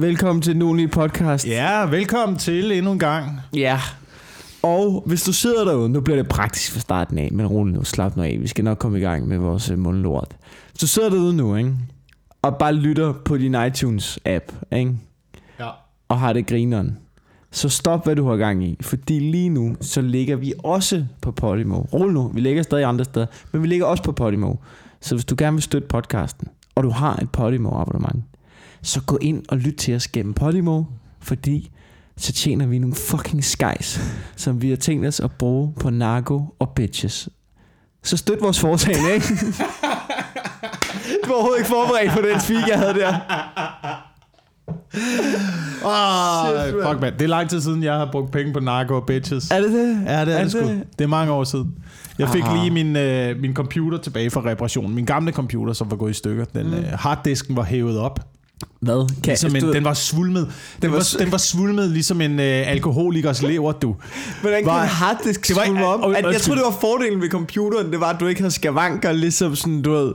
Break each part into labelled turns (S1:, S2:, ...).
S1: Velkommen til en ny podcast.
S2: Ja, velkommen til endnu en gang.
S1: Ja. Og hvis du sidder derude, nu bliver det praktisk fra starten af, men rolig nu, slap nu af. Vi skal nok komme i gang med vores øh, mundlort. Hvis du sidder derude nu, ikke? og bare lytter på din iTunes-app, ikke?
S2: Ja.
S1: og har det grineren, så stop, hvad du har gang i. Fordi lige nu, så ligger vi også på Podimo. Rolig nu, vi ligger stadig andre steder, men vi ligger også på Podimo. Så hvis du gerne vil støtte podcasten, og du har et Podimo-abonnement, så gå ind og lyt til os gennem Podimo, fordi så tjener vi nogle fucking skies, som vi har tænkt os at bruge på narko og bitches. Så støt vores foretagende, ikke? du var overhovedet ikke forberedt på den speak, jeg havde der.
S2: Oh,
S1: Shit, mand.
S2: fuck, man. Det er lang tid siden, jeg har brugt penge på narko og bitches.
S1: Er det det?
S2: Ja, det er,
S1: Er
S2: det sgu.
S1: det?
S2: Det er mange år siden. Jeg fik
S1: Ah.
S2: lige min, øh, min computer tilbage fra reparation. Min gamle computer, som var gået i stykker. Den
S1: Mm.
S2: øh, harddisken var hævet op.
S1: Hvad? Kan,
S2: Ligesom en,
S1: du-
S2: den var svulmet. Den
S1: var
S2: var,
S1: s-
S2: den var svulmet ligesom en øh, alkoholikers lever, du.
S1: Hvordan kan
S2: var-
S1: en harddisk
S2: det var-
S1: skrulle op? At, jeg tror, det var fordelen ved computeren, det var, at du ikke havde skavanker, ligesom sådan, du ved,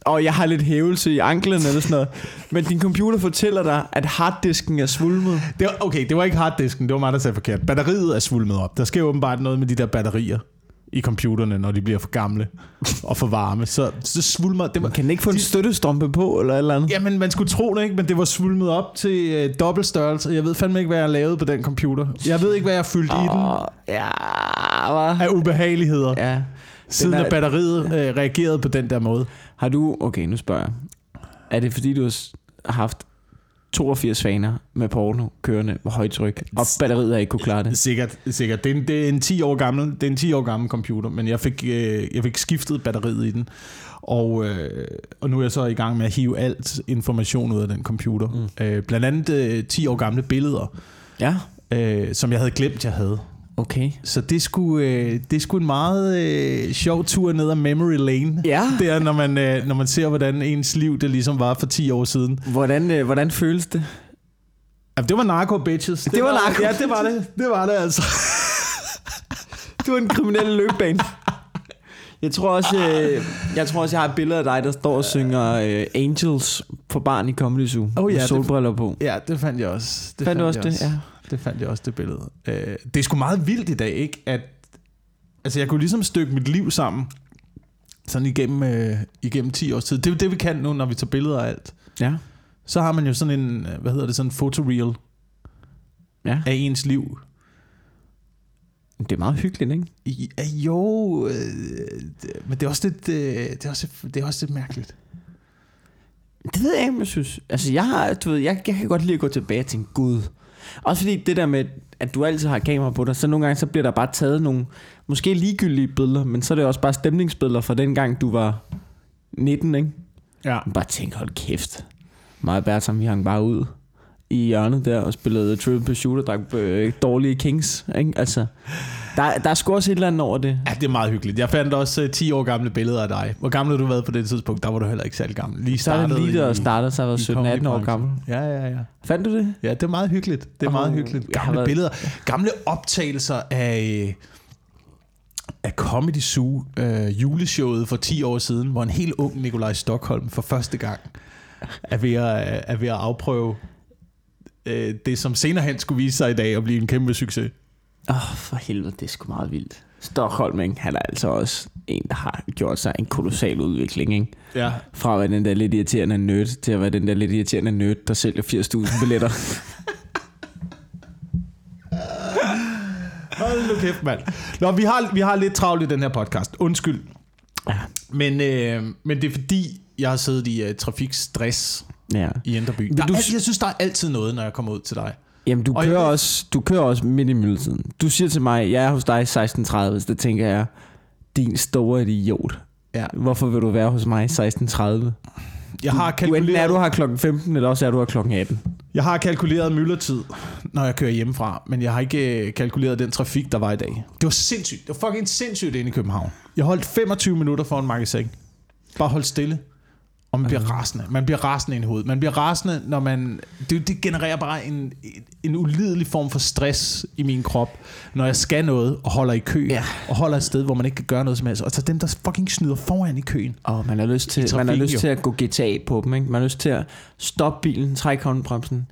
S1: og jeg har lidt hævelse i anklen eller sådan noget. Men din computer fortæller dig, at harddisken er svulmet.
S2: Det var, okay, det var ikke harddisken, det var mig, der sagde forkert. Batteriet er svulmet op. Der sker åbenbart noget med de der batterier i computerne, når de bliver for gamle og for varme. Så, så svulmer... Det var,
S1: Man kan ikke få en støttestrømpe på, eller et eller andet.
S2: Jamen, man skulle tro det ikke, men det var svulmet op til øh, dobbelt størrelse. Jeg ved fandme ikke, hvad jeg lavede på den computer. Jeg ved ikke, hvad jeg fyldte i den
S1: ja, hva?
S2: af ubehageligheder, ja, siden
S1: Den er-
S2: at batteriet øh, reagerede på den der måde.
S1: Har du, okay, nu spørger jeg. Er det fordi, du har haft 82 faner med porno kørende på højtryk, og batteriet har ikke kunne klare det?
S2: Sikkert, sikkert. Det er, en, det er en 10 år gammel, det er en 10 år gammel computer, men jeg fik, øh, jeg fik skiftet batteriet i den. Og, øh, og nu er jeg så i gang med at hive alt information ud af den computer. Mm. Øh, blandt andet øh, 10 år gamle billeder,
S1: Ja,
S2: øh, som jeg havde glemt, jeg havde.
S1: Okay.
S2: Så det skulle, øh, det skulle en meget øh, sjov tur ned ad memory lane.
S1: Ja.
S2: Det er, når man, øh, når man ser, hvordan ens liv det ligesom var for 10 år siden.
S1: Hvordan, øh, hvordan føles det?
S2: Ja, det var narco bitches. Det,
S1: Det var narko
S2: Ja, det var det. Det var det altså.
S1: Du er en kriminel løbbane. Jeg tror også, øh, jeg tror også, jeg har et billede af dig, der står og synger øh, Angels på barn i Comedy Zoo.
S2: Oh, ja,
S1: med
S2: det-
S1: solbriller på.
S2: Ja, det fandt jeg også. Det
S1: Fandt du også det? Ja.
S2: Det fandt jeg også, det billede. Øh, det er sgu meget vildt i dag, ikke? At, altså, jeg kunne ligesom stykke mit liv sammen. Sådan igennem, øh, igennem 10 års tid. Det er jo det, vi kan nu, når vi tager billeder af alt.
S1: Ja.
S2: Så har man jo sådan en, øh, hvad hedder det, sådan en fotoreel
S1: ja.
S2: af ens liv.
S1: Det er meget hyggeligt, ikke?
S2: Ja, jo, øh, men det er også lidt, øh, det er også, det er også lidt mærkeligt.
S1: Det ved jeg ikke, om jeg synes. Altså, jeg, har, du ved, jeg, jeg kan godt lide at gå tilbage og tænke, gud. Også fordi det der med, at du altid har kamera på dig, så nogle gange så bliver der bare taget nogle, måske ligegyldige billeder, men så er det også bare stemningsbilleder fra den gang, du var 19, ikke?
S2: Ja.
S1: Bare tænk, hold kæft. Mig og Bertram, vi hang bare ud i hjørnet der og spillede Triple og drak øh, dårlige Kings. Ikke? Altså, der, der er sgu også et eller andet over det.
S2: Ja, det er meget hyggeligt. Jeg fandt også øh, 10 år gamle billeder af dig. Hvor gammel har du været på det tidspunkt? Der var du heller ikke særlig gammel. Lige
S1: Så er det
S2: startet
S1: lige der startede, så jeg været 17-18 år gammel.
S2: Ja, ja, ja.
S1: Fandt du det?
S2: Ja, det er meget hyggeligt. Det er
S1: Åh,
S2: meget hyggeligt. Gamle
S1: været-
S2: billeder. Gamle optagelser af, af Comedy Zoo øh, juleshowet for 10 år siden, hvor en helt ung Nikolaj Stockholm for første gang er ved at, er ved at afprøve øh, det, som senere hen skulle vise sig i dag at blive en kæmpe succes.
S1: Åh, oh, for helvede, det er sgu meget vildt. Stockholm, ikke? han er altså også en, der har gjort sig en kolossal udvikling. Ikke?
S2: Ja.
S1: Fra at være den der lidt irriterende nerd, til at være den der lidt irriterende nerd, der sælger 80.000 billetter.
S2: Hold nu kæft, mand. Nå, vi har, vi har lidt travlt i den her podcast. Undskyld.
S1: Ja.
S2: Men, øh, men det er fordi, jeg har siddet i uh, trafikstress
S1: ja.
S2: i Indreby. Der,
S1: du
S2: jeg synes, der er altid noget, når jeg kommer ud til dig.
S1: Jamen, du
S2: Og
S1: kører,
S2: jeg-
S1: også, du kører også midt i myldretiden. Du siger til mig, jeg er hos dig 16.30, så det tænker jeg, din store idiot.
S2: Ja.
S1: Hvorfor vil du være hos mig 16.30?
S2: Jeg har,
S1: Du enten er
S2: kalkuleret,
S1: du her klokken 15, eller også er du her klokken 18.
S2: jeg har kalkuleret myldretid, når jeg kører hjemmefra, men jeg har ikke øh, kalkuleret den trafik, der var i dag. Det var sindssygt. Det var fucking sindssygt inde i København. Jeg holdt 25 minutter for en magasin. Bare hold stille. Og man bliver rasende. Man bliver rasende i hovedet. Man bliver rasende, når man... Det, det genererer bare en, en ulidelig form for stress i min krop, når jeg skal noget og holder i kø.
S1: Ja.
S2: Og holder et sted, hvor man ikke kan gøre noget som helst. Og så dem, der fucking snyder foran i køen.
S1: Og man har lyst til,
S2: I
S1: man har
S2: trafikken
S1: lyst
S2: jo.
S1: til at gå GTA på dem, ikke? Man har lyst til at stoppe bilen, trække håndbremsen,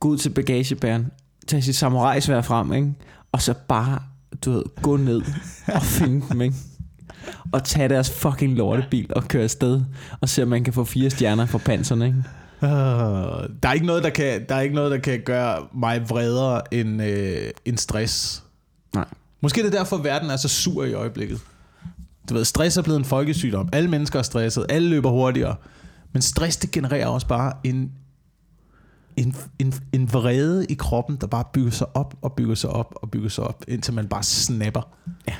S1: gå ud til bagagebæren, tage sit samurajsvær frem, ikke? og så bare, du ved, gå ned og finde dem, ikke? Og tage deres fucking lortebil og køre afsted, og se om man kan få fire stjerner for panserne, ikke?
S2: Uh, der, er ikke noget, der, kan, der er ikke noget, der kan gøre mig vredere end, øh, end stress.
S1: Nej.
S2: Måske det er derfor, verden er så sur i øjeblikket. Du ved, stress er blevet en folkesygdom. Alle mennesker er stresset. Alle løber hurtigere. Men stress, det genererer også bare en, en, en, en vrede i kroppen, der bare bygger sig op og bygger sig op og bygger sig op, indtil man bare snapper.
S1: Ja,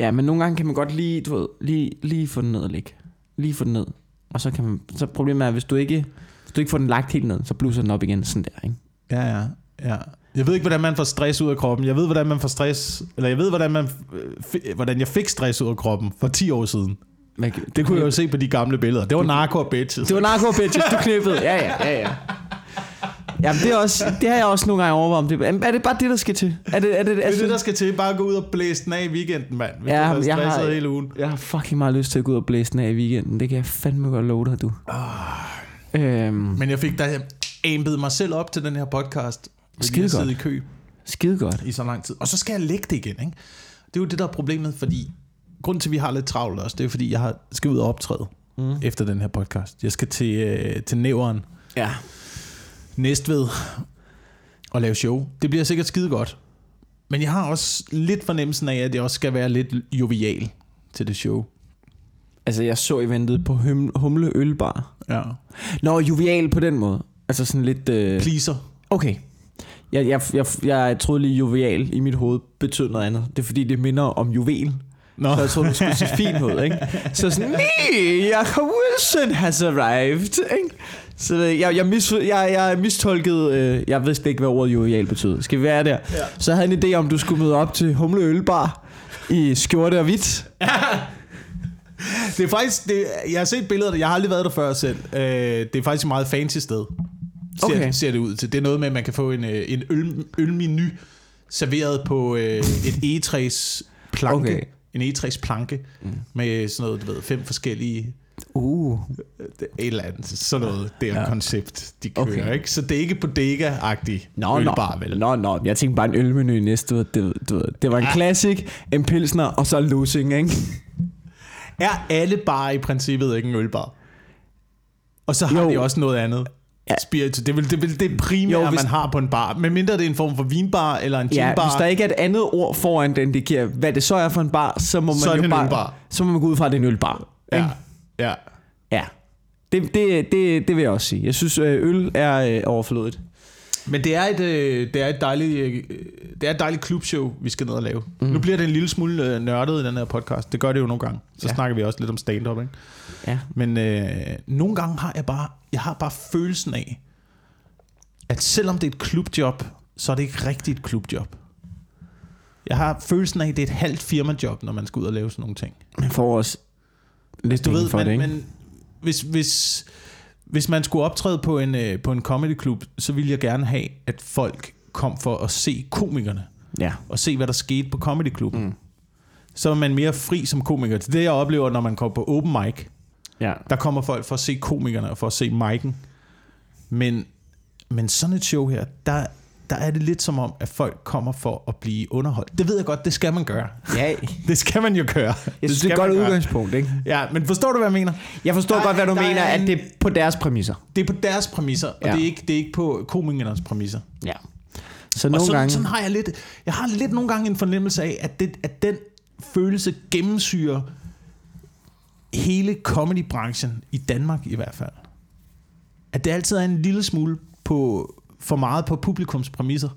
S1: men nogle gange kan man godt lige, du ved, lige, lige få den ned og ligge. Lige få den ned. Og så kan man, så problemet er, hvis du ikke, hvis du ikke får den lagt helt ned, så bluser den op igen sådan der, ikke?
S2: Ja, ja, ja. Jeg ved ikke, hvordan man får stress ud af kroppen. Jeg ved, hvordan man får stress... Eller jeg ved, hvordan, man, øh, hvordan jeg fik stress ud af kroppen for 10 år siden.
S1: Hvad,
S2: Det kunne jeg jo se på de gamle billeder. Det var narko bitches.
S1: Det var narko bitches, du knippede. Ja, ja, ja, ja. Jamen, det, er også, det har jeg også nogle gange overvejet. om det. Er det bare det, der skal til? Er det, er det,
S2: Det er
S1: altså,
S2: det, der skal til. Bare gå ud og blæse den af i weekenden, mand. Hvis
S1: Ja,
S2: ja, du er
S1: jeg har-
S2: hele ugen.
S1: Jeg har fucking meget lyst til at gå ud og blæse den af i weekenden. Det kan jeg fandme godt love dig, du. Øhm,
S2: Men jeg fik da aimbet mig selv op til den her podcast.
S1: Skide godt.
S2: i kø
S1: skide godt.
S2: i så lang tid. Og så skal jeg lægge det igen, ikke? Det er jo det, der er problemet, fordi... Grunden til, at vi har lidt travlt også, det er fordi, jeg har, skal ud og optræde mm. efter den her podcast. Jeg skal til, øh, til Næveren
S1: Ja.
S2: Næstved og lave show. Det bliver sikkert skide godt. Men jeg har også lidt fornemmelsen af, at det også skal være lidt jovial til det show.
S1: Altså, jeg så eventet på hum, Humle Ølbar.
S2: Ja.
S1: Nå, jovial på den måde. Altså sådan lidt... Øh...
S2: Pleaser.
S1: Okay. Jeg, jeg, jeg, jeg troede lige jovial i mit hoved betød noget andet. Det er fordi, det minder om juvel.
S2: Nå.
S1: Så jeg troede, du skulle sige fin ud, ikke? Så sådan, nee, Jacob Wilson has arrived, ikke? Så jeg, jeg, mis, jeg, jeg mistolkede, øh, jeg vidste ikke, hvad ordet jovial betød. Skal vi være der?
S2: Ja.
S1: Så jeg havde en idé om, du skulle møde op til Humle Ølbar i skjorte og hvidt.
S2: Det er faktisk, det, jeg har set billeder, jeg har aldrig været der før selv. Øh, det er faktisk et meget fancy sted, ser,
S1: Okay.
S2: ser det ud til. Det er noget med, at man kan få en, øh, en øl, ølmenu serveret på øh, et egetræs planke.
S1: Okay.
S2: En egetræs planke mm. med sådan noget, du ved, fem forskellige
S1: Uh.
S2: et eller andet, sådan noget der
S1: Ja.
S2: ja. koncept, de kører,
S1: Okay.
S2: ikke? Så det er ikke bodega-agtigt
S1: Nå,
S2: ølbar,
S1: nå,
S2: vel?
S1: nå, nå, jeg tænkte bare en ølmenu i næste, du ved, det, du ved, det var en classic, en pilsner og så losing, ikke?
S2: Er alle bare i princippet ikke en ølbar? Og så har
S1: jo.
S2: de også noget andet.
S1: Ja.
S2: Ja. Spiritus. Det er vel det, vel det primære,
S1: Jo, hvis-
S2: man har på en bar. Men mindre det er en form for vinbar eller en
S1: Ja,
S2: ginbar.
S1: hvis der ikke er et andet ord foran, der indikerer, hvad det så er for en bar, så må man
S2: Så
S1: jo
S2: det en
S1: bare,
S2: ølbar.
S1: så må man gå ud fra, at det er en ølbar.
S2: Ja,
S1: ikke?
S2: ja.
S1: ja. Det, det, det, det vil jeg også sige. Jeg synes, øh, øl er øh, overflødigt.
S2: Men det er et, øh, det er et dejligt, det er et dejligt klubshow, vi skal ned og lave. Mm. Nu bliver det en lille smule nørdet i den her podcast. Det gør det jo nogle gange. Så
S1: Ja.
S2: ja. snakker vi også lidt om stand-up, ikke?
S1: Ja.
S2: Men øh, nogle gange har jeg bare, jeg har bare følelsen af, at selvom det er et klubjob, så er det ikke rigtigt et klubjob. Jeg har følelsen af, at det er et halvt firmajob, når man skal ud og lave sådan nogle ting.
S1: Man får også lidt
S2: Du
S1: penge
S2: ved,
S1: for
S2: men,
S1: det, ikke?
S2: men hvis, hvis, hvis man skulle optræde på en, øh, på en comedyklub, så ville jeg gerne have, at folk kom for at se komikerne,
S1: Ja.
S2: og se, hvad der skete på comedyklubben.
S1: Mm.
S2: Så er man mere fri som komiker. Det er det, jeg oplever, når man kommer på open mic.
S1: Ja.
S2: Der kommer folk for at se komikerne og for at se mic'en. Men, men sådan et show her, der, der er det lidt som om, at folk kommer for at blive underholdt. Det ved jeg godt, det skal man gøre.
S1: ja.
S2: Det skal man jo gøre.
S1: Jeg synes, det er
S2: skal
S1: et godt udgangspunkt, ikke?
S2: Ja, men forstår du, hvad jeg mener?
S1: Jeg forstår
S2: Der
S1: godt, hvad du
S2: er-
S1: mener,
S2: er
S1: at
S2: en-
S1: det er på deres præmisser.
S2: Det er på deres præmisser, og
S1: Ja.
S2: det, er ikke, det er ikke på komikernes præmisser.
S1: Ja. Så
S2: Og
S1: nogle
S2: sådan,
S1: gange...
S2: sådan har jeg lidt, jeg har lidt nogle gange en fornemmelse af, at, det, at den følelse gennemsyrer hele comedybranchen, i Danmark i hvert fald. At det altid er en lille smule på, for meget på publikums præmisser,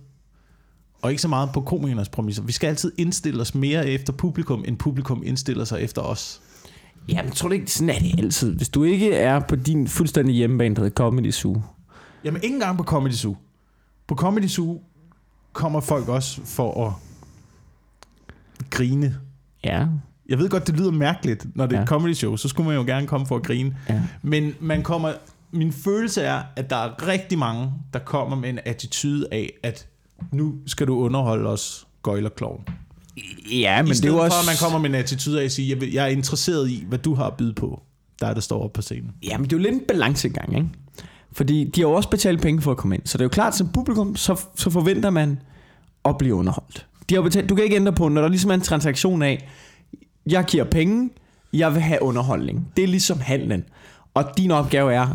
S2: og ikke så meget på komikernes præmisser. Vi skal altid indstille os mere efter publikum, end publikum indstiller sig efter os.
S1: Ja, men tror du ikke, sådan er det altid. Hvis du ikke er på din fuldstændig hjemmebane, der hedder Comedy Zoo.
S2: Jamen ikke engang på Comedy Zoo. På Comedy Zoo kommer folk også for at grine.
S1: Ja.
S2: Jeg ved godt, det lyder mærkeligt, når det er
S1: Ja.
S2: et comedy show, så skulle man jo gerne komme for at grine.
S1: ja.
S2: Men man kommer, min følelse er, at der er rigtig mange, der kommer med en attitude af, at nu skal du underholde os, gøjlerkloven.
S1: Ja,
S2: Men I
S1: det er jo
S2: for,
S1: også...
S2: at man kommer med en attitude af at sige, jeg, er interesseret i, hvad du har at byde på, der er der står op på scenen.
S1: Ja, men det er jo lidt en balancegang, ikke? Fordi de har jo også betalt penge for at komme ind. Så det er jo klart, som publikum, så, så forventer man at blive underholdt. De har betalt, du kan ikke ændre på, når der ligesom er en transaktion af, jeg giver penge, jeg vil have underholdning. Det er ligesom handlen. Og din opgave er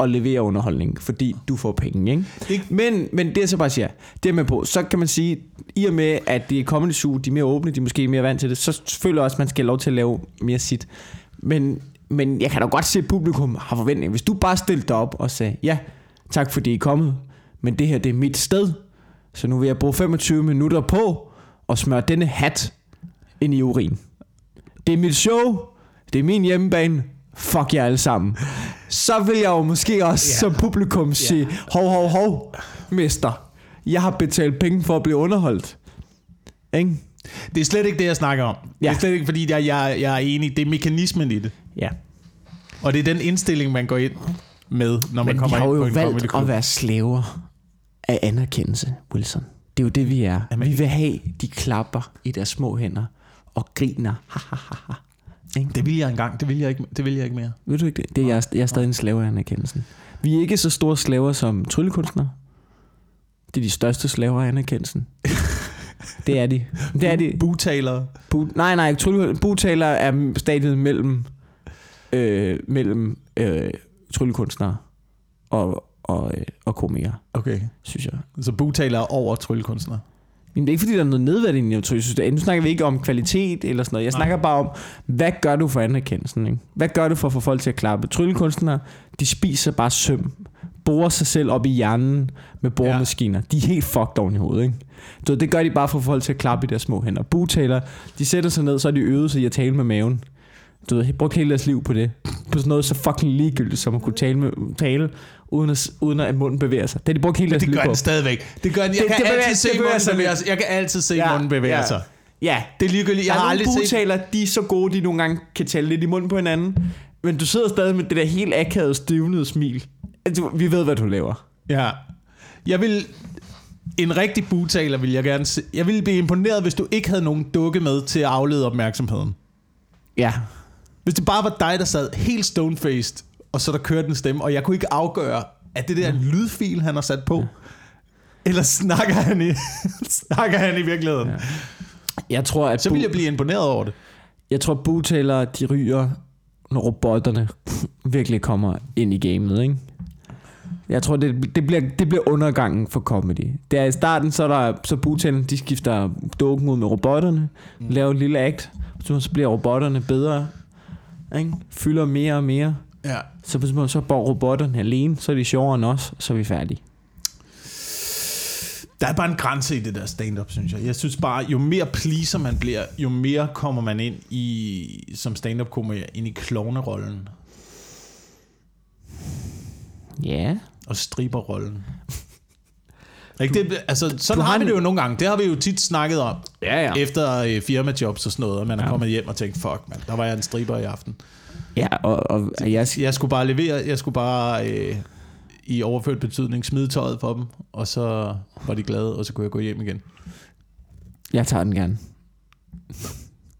S1: at levere underholdning, fordi du får penge. Ikke?
S2: Det-
S1: Men, men det jeg så bare siger, det er med på, så kan man sige, i og med at det er Comedy Zoo, de er mere åbne, de er måske mere vant til det, så føler jeg også, at man skal have lov til at lave mere sit. Men, men jeg kan da godt se, at publikum har forventning. Hvis du bare stillede dig op og sagde, ja, tak fordi I er kommet, men det her det er mit sted, så nu vil jeg bruge 25 minutter på at smøre denne hat ind i urin. Det er mit show, det er min hjemmebane, fuck jer alle sammen. Så vil jeg jo måske også
S2: Ja.
S1: som publikum sige, hov, hov, hov, mester, jeg har betalt penge for at blive underholdt. Ikke?
S2: Det er slet ikke det, jeg snakker om. Ja. Det er slet ikke, fordi jeg, jeg, jeg er enig. Det er mekanismen i det.
S1: Ja.
S2: Og det er den indstilling, man går ind med, når man
S1: Men vi
S2: kommer
S1: har
S2: ind
S1: jo
S2: på en comedy
S1: valgt
S2: klub.
S1: at være slaver af anerkendelse, Wilson. Det er jo det, vi er.
S2: Jamen-
S1: Vi vil have, de klapper i deres små hænder og griner. Ha, ha, ha, ha. Ikke?
S2: Det vil jeg engang. Det vil jeg ikke, det vil jeg ikke mere.
S1: Ved du ikke det? det er, jeg, jeg er stadig en slave af anerkendelsen. Vi er ikke så store slaver som tryllekunstnere. Det er de største slaver af anerkendelsen. det er de. Det er de.
S2: Butalere.
S1: Bu, nej, nej. Butaler er stadiet mellem, øh, mellem øh, tryllekunstnere og, og, øh, og komikere,
S2: Okay.
S1: synes jeg.
S2: Så butalere over tryllekunstnere.
S1: Men det er ikke fordi, der er noget nedværdigende. Synes, det nu snakker vi ikke om kvalitet eller sådan noget. Jeg
S2: Nej.
S1: snakker bare om, hvad gør du for anerkendelsen? Ikke? Hvad gør du for at få folk til at klappe? Tryllekunstnere, de spiser bare søm. Borer sig selv op i hjernen med boremaskiner. Ja. De er helt fucked oven i hovedet. Ikke? Så det gør de bare for at få folk til at klappe i deres små hænder. Butaler, de sætter sig ned, så er de øvet sig i at tale med maven. Du ved, brugt hele deres liv på det. På sådan noget så fucking ligegyldigt, som at kunne tale, med, tale uden, at, uden at munden bevæger sig. Det har de brugt hele deres
S2: det gør den stadigvæk. Det gør den. Jeg
S1: Det-
S2: kan
S1: det bevæger-
S2: altid se
S1: bevæger
S2: munden
S1: sig
S2: bevæge
S1: lidt.
S2: sig. Jeg kan altid se
S1: Ja,
S2: munden bevæge
S1: ja.
S2: sig.
S1: Ja,
S2: Det er ligegyldigt. Jeg
S1: der
S2: har
S1: er
S2: aldrig
S1: nogle
S2: set...
S1: butaler, de er så gode, de nogle gange kan tale lidt i munden på hinanden. Men du sidder stadig med det der helt akavede, stivnede smil. Altså, vi ved, hvad du laver.
S2: Ja. Jeg vil... En rigtig butaler vil jeg gerne se. Jeg ville blive imponeret, hvis du ikke havde nogen dukke med til at aflede opmærksomheden.
S1: Ja.
S2: Hvis det bare var dig, der sad helt stonefaced, og så der kørte en stemme, og jeg kunne ikke afgøre, at det der er en lydfil, han har sat på, eller snakker han i, snakker han i virkeligheden. Ja.
S1: Jeg tror, at
S2: Så vil jeg blive imponeret over det.
S1: jeg tror, butaler, de ryger, når robotterne virkelig kommer ind i gamet, ikke? Jeg tror, det, det, bliver, det bliver undergangen for comedy. Det er i starten, så er der så butalerne, de skifter dukken ud med robotterne, mm. laver et lille act, så, så bliver robotterne bedre, ikke? fylder mere og mere.
S2: Ja.
S1: Så hvis man så bor robotterne alene, så er de sjovere end os, så er vi færdige.
S2: Der er bare en grænse i det der stand-up, synes jeg. Jeg synes bare, jo mere pleaser man bliver, jo mere kommer man ind i, som stand-up-komiker, ind i klovnerollen
S1: Ja.
S2: og striberrollen. Ikke det, altså, sådan
S1: Du
S2: har
S1: har
S2: vi det jo nogle gange. Det har vi jo tit snakket om.
S1: Ja, ja.
S2: Efter øh, firmajobs og sådan noget, og man er
S1: Ja.
S2: kommet hjem og tænkt, fuck man, der var jeg en striber i aften.
S1: Ja, og, og jeg,
S2: Jeg skulle bare levere, jeg skulle bare øh, i overført betydning smide tøjet for dem, og så var de glade, og så kunne jeg gå hjem igen.
S1: jeg tager den gerne.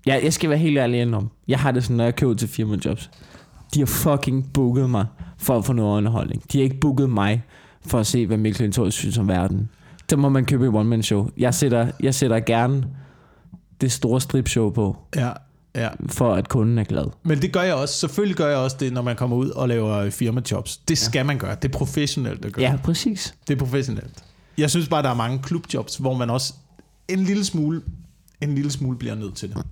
S1: Ja, jeg skal være helt ærlig om. Jeg har det sådan, når jeg køber til firmajobs. De har fucking booket mig for at få noget underholdning. De har ikke booket mig for at se, hvad Mikkel Klintorius synes om verden. Så må man købe et one-man-show. Jeg sætter, jeg sætter gerne det store stripshow på,
S2: Ja, ja.
S1: for at kunden er glad.
S2: Men det gør jeg også. Selvfølgelig gør jeg også det, når man kommer ud og laver firmajobs. Det skal man gøre. Det er professionelt at gøre.
S1: Ja, præcis.
S2: Det er professionelt. Jeg synes bare, der er mange klubjobs, hvor man også en lille smule, en lille smule bliver nødt til det.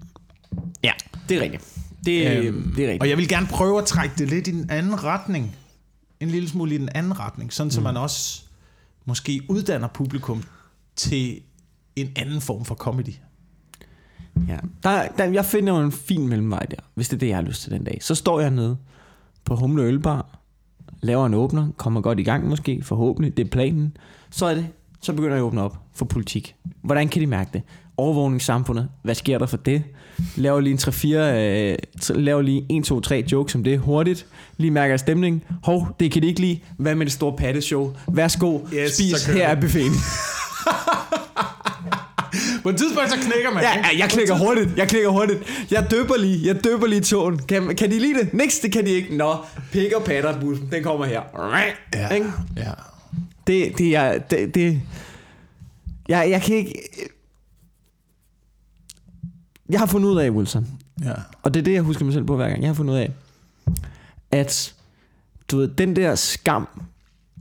S1: Ja, det er rigtigt. Det,
S2: Øhm,
S1: det er rigtigt.
S2: Og jeg vil gerne prøve at trække det lidt i den anden retning. En lille smule i den anden retning. Sådan, mm. så man også måske uddanner publikum til en anden form for comedy.
S1: Ja. Der, der, jeg finder jo en fin mellemvej der, hvis det er det, jeg har lyst til den dag. Så står jeg nede på Humle Ølbar, laver en åbner, kommer godt i gang måske, forhåbentlig, det er planen. Så er det, så begynder jeg at åbne op for politik. Hvordan kan de mærke det? Overvågningssamfundet, hvad sker der for det? Laver lige en 3-4, øh, laver lige 1, 2, 3 jokes om det hurtigt. Lige mærker stemning. Hov, det kan de ikke lide. Hvad med det store patteshow? Værsgo,
S2: Yes,
S1: spis, her er buffeten.
S2: På et tidspunkt, så knækker man.
S1: Ja, ja, jeg klikker hurtigt, jeg klikker hurtigt. Jeg døber lige, jeg døber lige tåen. Kan, kan de lide det? Niks, det kan de ikke. Nå, pik og patter den kommer her.
S2: Ja,
S1: Ikke?
S2: ja.
S1: Det, det er, det, det, jeg, jeg kan ikke... Jeg har fundet ud af, Wilson,
S2: ja.
S1: og det er det, jeg husker mig selv på hver gang. Jeg har fundet ud af, at du ved, den der skam,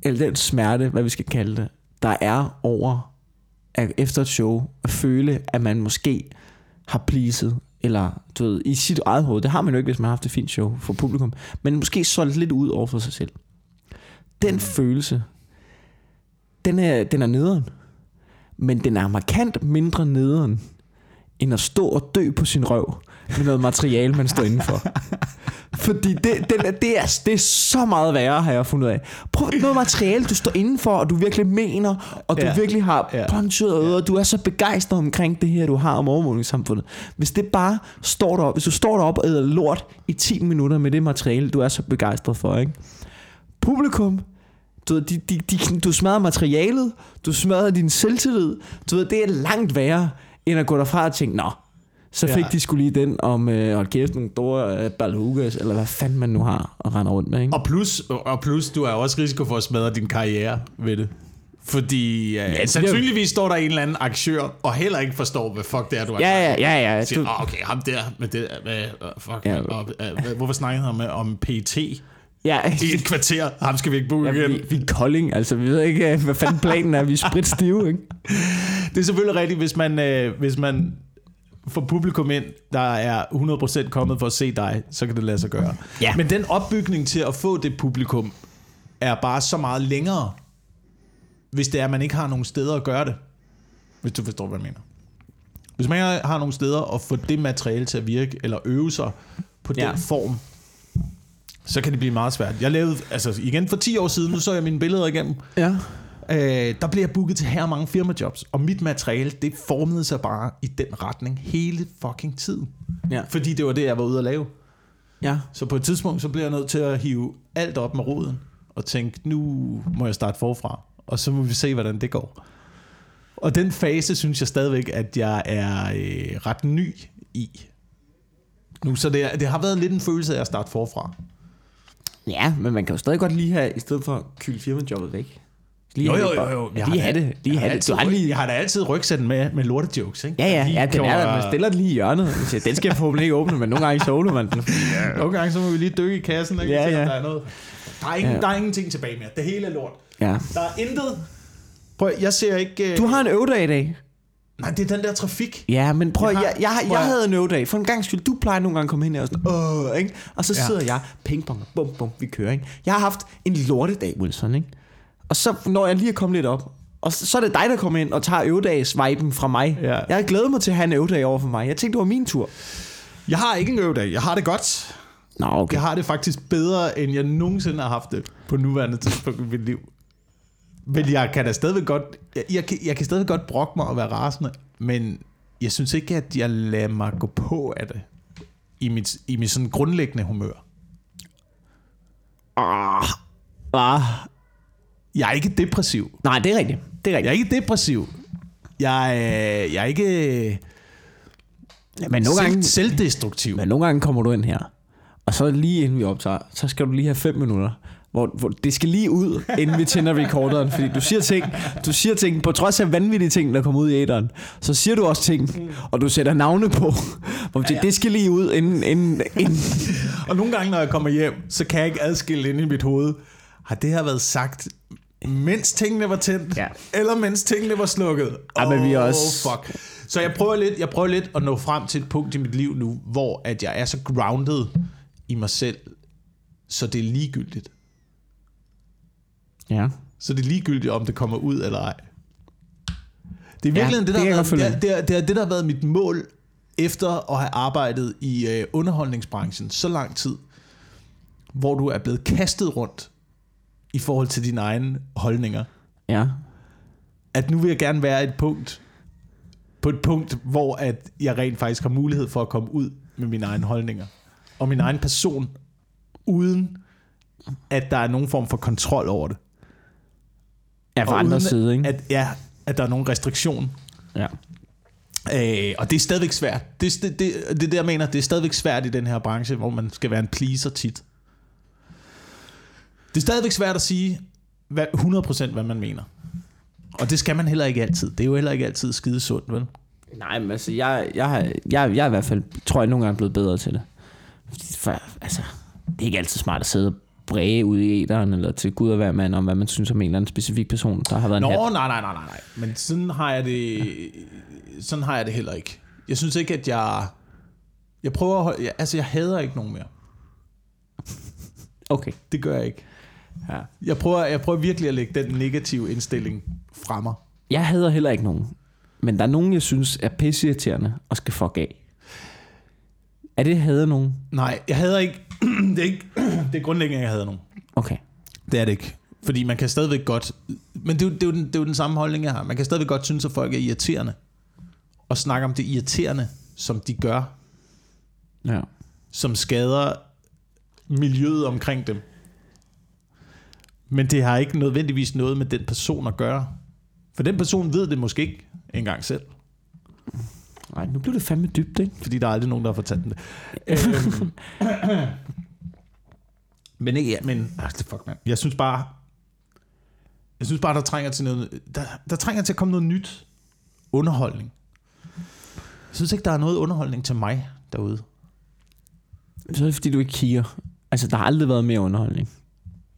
S1: eller den smerte, hvad vi skal kalde det, der er over at efter et show, at føle, at man måske har pleaset, eller du ved, i sit eget hoved. Det har man jo ikke, hvis man har haft et fint show for publikum. Men måske solgt lidt ud over for sig selv. Den følelse, den er, den er nederen. Men den er markant mindre nederen, end at stå og dø på sin røv med noget materiale, man står indenfor. Fordi det, er- det, er, det er så meget værre, har jeg fundet af. Prøv noget materiale, du står indenfor, og du virkelig mener, og du
S2: Ja.
S1: virkelig har
S2: Ja.
S1: ja. punchet og og du er så begejstret omkring det her, du har om overvågningssamfundet. Hvis det bare står der, hvis du står deroppe og æder lort i 10 minutter med det materiale, du er så begejstret for, ikke? Publikum, du, ved, de, de, de, du smadrer materialet, du smadrer din selvtillid. Du ved, det er langt værre, end at gå derfra og tænke, nå, så fik
S2: Ja.
S1: de skulle lige den om, øh, hold kæft, nogle store øh, balhugas, eller hvad fanden man nu har at rende rundt med, ikke?
S2: Og plus, og plus, du er også risiko for at smadre din karriere ved det. Fordi ja,
S1: det er
S2: ja, sandsynligvis står der en eller anden aktør, og heller ikke forstår, hvad fuck det er, du har
S1: Ja, ja, ja, ja.
S2: Siger,
S1: Du,
S2: "Åh, okay, ham der med det, med, uh, fuck,
S1: Ja.
S2: og, uh, hvorfor snakkede han om, om PT i
S1: ja,
S2: et kvarter? Ham skal vi ikke booke
S1: ja,
S2: igen.
S1: vi, vi er kolding, altså vi ved ikke, øh, hvad fanden planen er, vi er spritstive, ikke?
S2: Det er selvfølgelig rigtigt, hvis man, øh, hvis man får publikum ind, der er 100% kommet for at se dig, så kan det lade sig gøre.
S1: Ja.
S2: Men den opbygning til at få det publikum, er bare så meget længere, hvis det er, at man ikke har nogen steder at gøre det. Hvis du forstår, hvad jeg mener. Hvis man ikke har nogle steder at få det materiale til at virke, eller øve sig på den
S1: Ja.
S2: form, så kan det blive meget svært. Jeg lavede, altså igen for 10 år siden, nu så jeg mine billeder igennem,
S1: Ja.
S2: Øh, der blev jeg booket til her mange firmajobs, og mit materiale, det formede sig bare i den retning hele fucking tiden.
S1: Ja.
S2: Fordi det var det, jeg var ude at lave.
S1: Ja.
S2: Så på et tidspunkt, så blev jeg nødt til at hive alt op med roden, og tænke, nu må jeg starte forfra, og så må vi se, hvordan det går. Og den fase, synes jeg stadigvæk, at jeg er øh, ret ny i. Nu, så det, det har været lidt en følelse af at starte forfra.
S1: Ja, men man kan jo stadig godt lige have, i stedet for at kylde firmajobbet væk. Lige
S2: Jo, jo, jo, jo.
S1: Ja,
S2: Jeg har
S1: lige have det. Lige
S2: Jeg har,
S1: det. Du har lige...
S2: jeg har da altid rygsætten med, med lortejokes, ikke?
S1: Ja, ja, ja, den er der. Man stiller den lige i hjørnet. Siger, Den skal jeg forhåbentlig ikke åbne, men nogle gange åbner man den.
S2: Nogle gange så må vi lige dykke i kassen, ikke?
S1: Ja, ja.
S2: Der er, noget. Der, er ingen,
S1: Ja.
S2: der er ingenting tilbage mere. Det hele er lort.
S1: Ja.
S2: Der er intet. Prøv, jeg ser ikke... øh,
S1: Du har en øvedag i dag.
S2: Nej, det er den der trafik.
S1: Ja, men prøv,
S2: Jeg
S1: jeg,
S2: har-
S1: jeg, jeg, jeg
S2: at-
S1: havde en øvedag. For en gang skyld, du plejer nogle gange at komme hen her og sådan, Åh, ikke? Og så
S2: Ja.
S1: sidder jeg, pingpong, bum, bum, vi kører, ikke? Jeg har haft en lortedag, Wilson, ikke? Og så når jeg lige er kommet lidt op, og så, så er det dig, der kommer ind og tager øvedags-viben fra mig.
S2: Ja.
S1: Jeg har glædet mig til at have en øvedag over for mig. Jeg tænkte, det var min tur.
S2: Jeg har ikke en øvedag. Jeg har det godt.
S1: Nå, okay.
S2: Jeg har det faktisk bedre, end jeg nogensinde har haft det på nuværende tidspunkt i mit liv. Men jeg kan da stadigvæk godt... Jeg, jeg, kan, jeg kan stadigvæk godt brokke mig og være rasende, men jeg synes ikke, at jeg lader mig gå på af det i mit, i mit sådan grundlæggende humør.
S1: Ah, ah.
S2: Jeg er ikke depressiv.
S1: Nej, det er rigtigt. Det er
S2: Jeg
S1: rigtigt.
S2: er ikke depressiv. Jeg er, jeg er ikke
S1: Men nogle gange,
S2: selv, selvdestruktiv.
S1: men nogle gange kommer du ind her, og så lige inden vi optager, så skal du lige have fem minutter. Hvor, hvor det skal lige ud, inden vi tænder recorderen. Fordi du siger ting, du siger ting, på trods af vanvittige ting, der kommer ud i æderen, så siger du også ting, og du sætter navne på. Hvor ja, ja. det skal lige ud, inden... inden, inden
S2: Og nogle gange, når jeg kommer hjem, så kan jeg ikke adskille ind i mit hoved. Har det her været sagt, mens tingene var tændt?
S1: Ja.
S2: Eller mens tingene var slukket?
S1: Ja, men vi
S2: Oh,
S1: også-
S2: fuck. Så jeg prøver, lidt, jeg prøver lidt at nå frem til et punkt i mit liv nu, hvor at jeg er så grounded i mig selv, så det er ligegyldigt.
S1: ja.
S2: Så det er ligegyldigt, om det kommer ud eller ej. Det er
S1: Ja,
S2: virkelig det,
S1: det
S2: der
S1: jeg
S2: har været, det, det, det, det, der har været mit mål efter at have arbejdet i øh, underholdningsbranchen så lang tid, hvor du er blevet kastet rundt i forhold til dine egne holdninger.
S1: Ja.
S2: At nu vil jeg gerne være et punkt, på et punkt, hvor at jeg rent faktisk har mulighed for at komme ud med mine egne holdninger. Og min egen person, uden at der er nogen form for kontrol over det.
S1: Ja, fra andre side, ikke?
S2: At, ja, at der er nogen restriktion.
S1: Ja.
S2: Øh, og det er stadigvæk svært. Det, det, det, det det, jeg mener, det er stadigvæk svært i den her branche, hvor man skal være en pleaser tit. Det er stadigvæk svært at sige hvad, 100% hvad man mener. Og det skal man heller ikke altid. Det er jo heller ikke altid skide sundt, vel?
S1: Nej, men altså, jeg, jeg, har- jeg, jeg er i hvert fald, tror jeg, nogle gange er blevet bedre til det. For, altså, det er ikke altid smart at sidde og bræge ud i æderen, eller til Gud og hver mand, om hvad man synes om en eller anden specifik person, der har været
S2: Nå,
S1: en hat.
S2: nej, nej, nej, nej, nej. Men sådan har jeg det, sådan har jeg det heller ikke. Jeg synes ikke, at jeg... Jeg prøver at holde, jeg, altså, jeg hader ikke nogen mere.
S1: Okay.
S2: Det gør jeg ikke.
S1: Ja.
S2: Jeg prøver, jeg prøver virkelig at lægge den negative indstilling fra mig.
S1: Jeg hader heller ikke nogen. Men der er nogen, jeg synes er pisseirriterende og skal fuck af. Er det hader nogen?
S2: Nej, jeg hader ikke... det, er ikke det er grundlæggende, jeg hader nogen.
S1: Okay.
S2: Det er det ikke. Fordi man kan stadigvæk godt... Men det er, jo, det, er jo den, det er jo den samme holdning, jeg har. Man kan stadigvæk godt synes, at folk er irriterende. Og snakke om det irriterende, som de gør,
S1: Ja.
S2: som skader miljøet omkring dem. Men det har ikke nødvendigvis noget med den person at gøre. For den person ved det måske ikke engang selv.
S1: Nej, nu blev det fandme dybt, ikke?
S2: Fordi der er aldrig nogen, der har fortalt det. Øhm, men ikke, ja, men, ah, fuck, man. Jeg synes bare, jeg synes bare, der trænger til noget, der, der trænger til at komme noget nyt. Underholdning. Jeg synes ikke, der er noget underholdning til mig derude.
S1: Så er det fordi, du ikke kigger. Altså, der har aldrig været mere underholdning.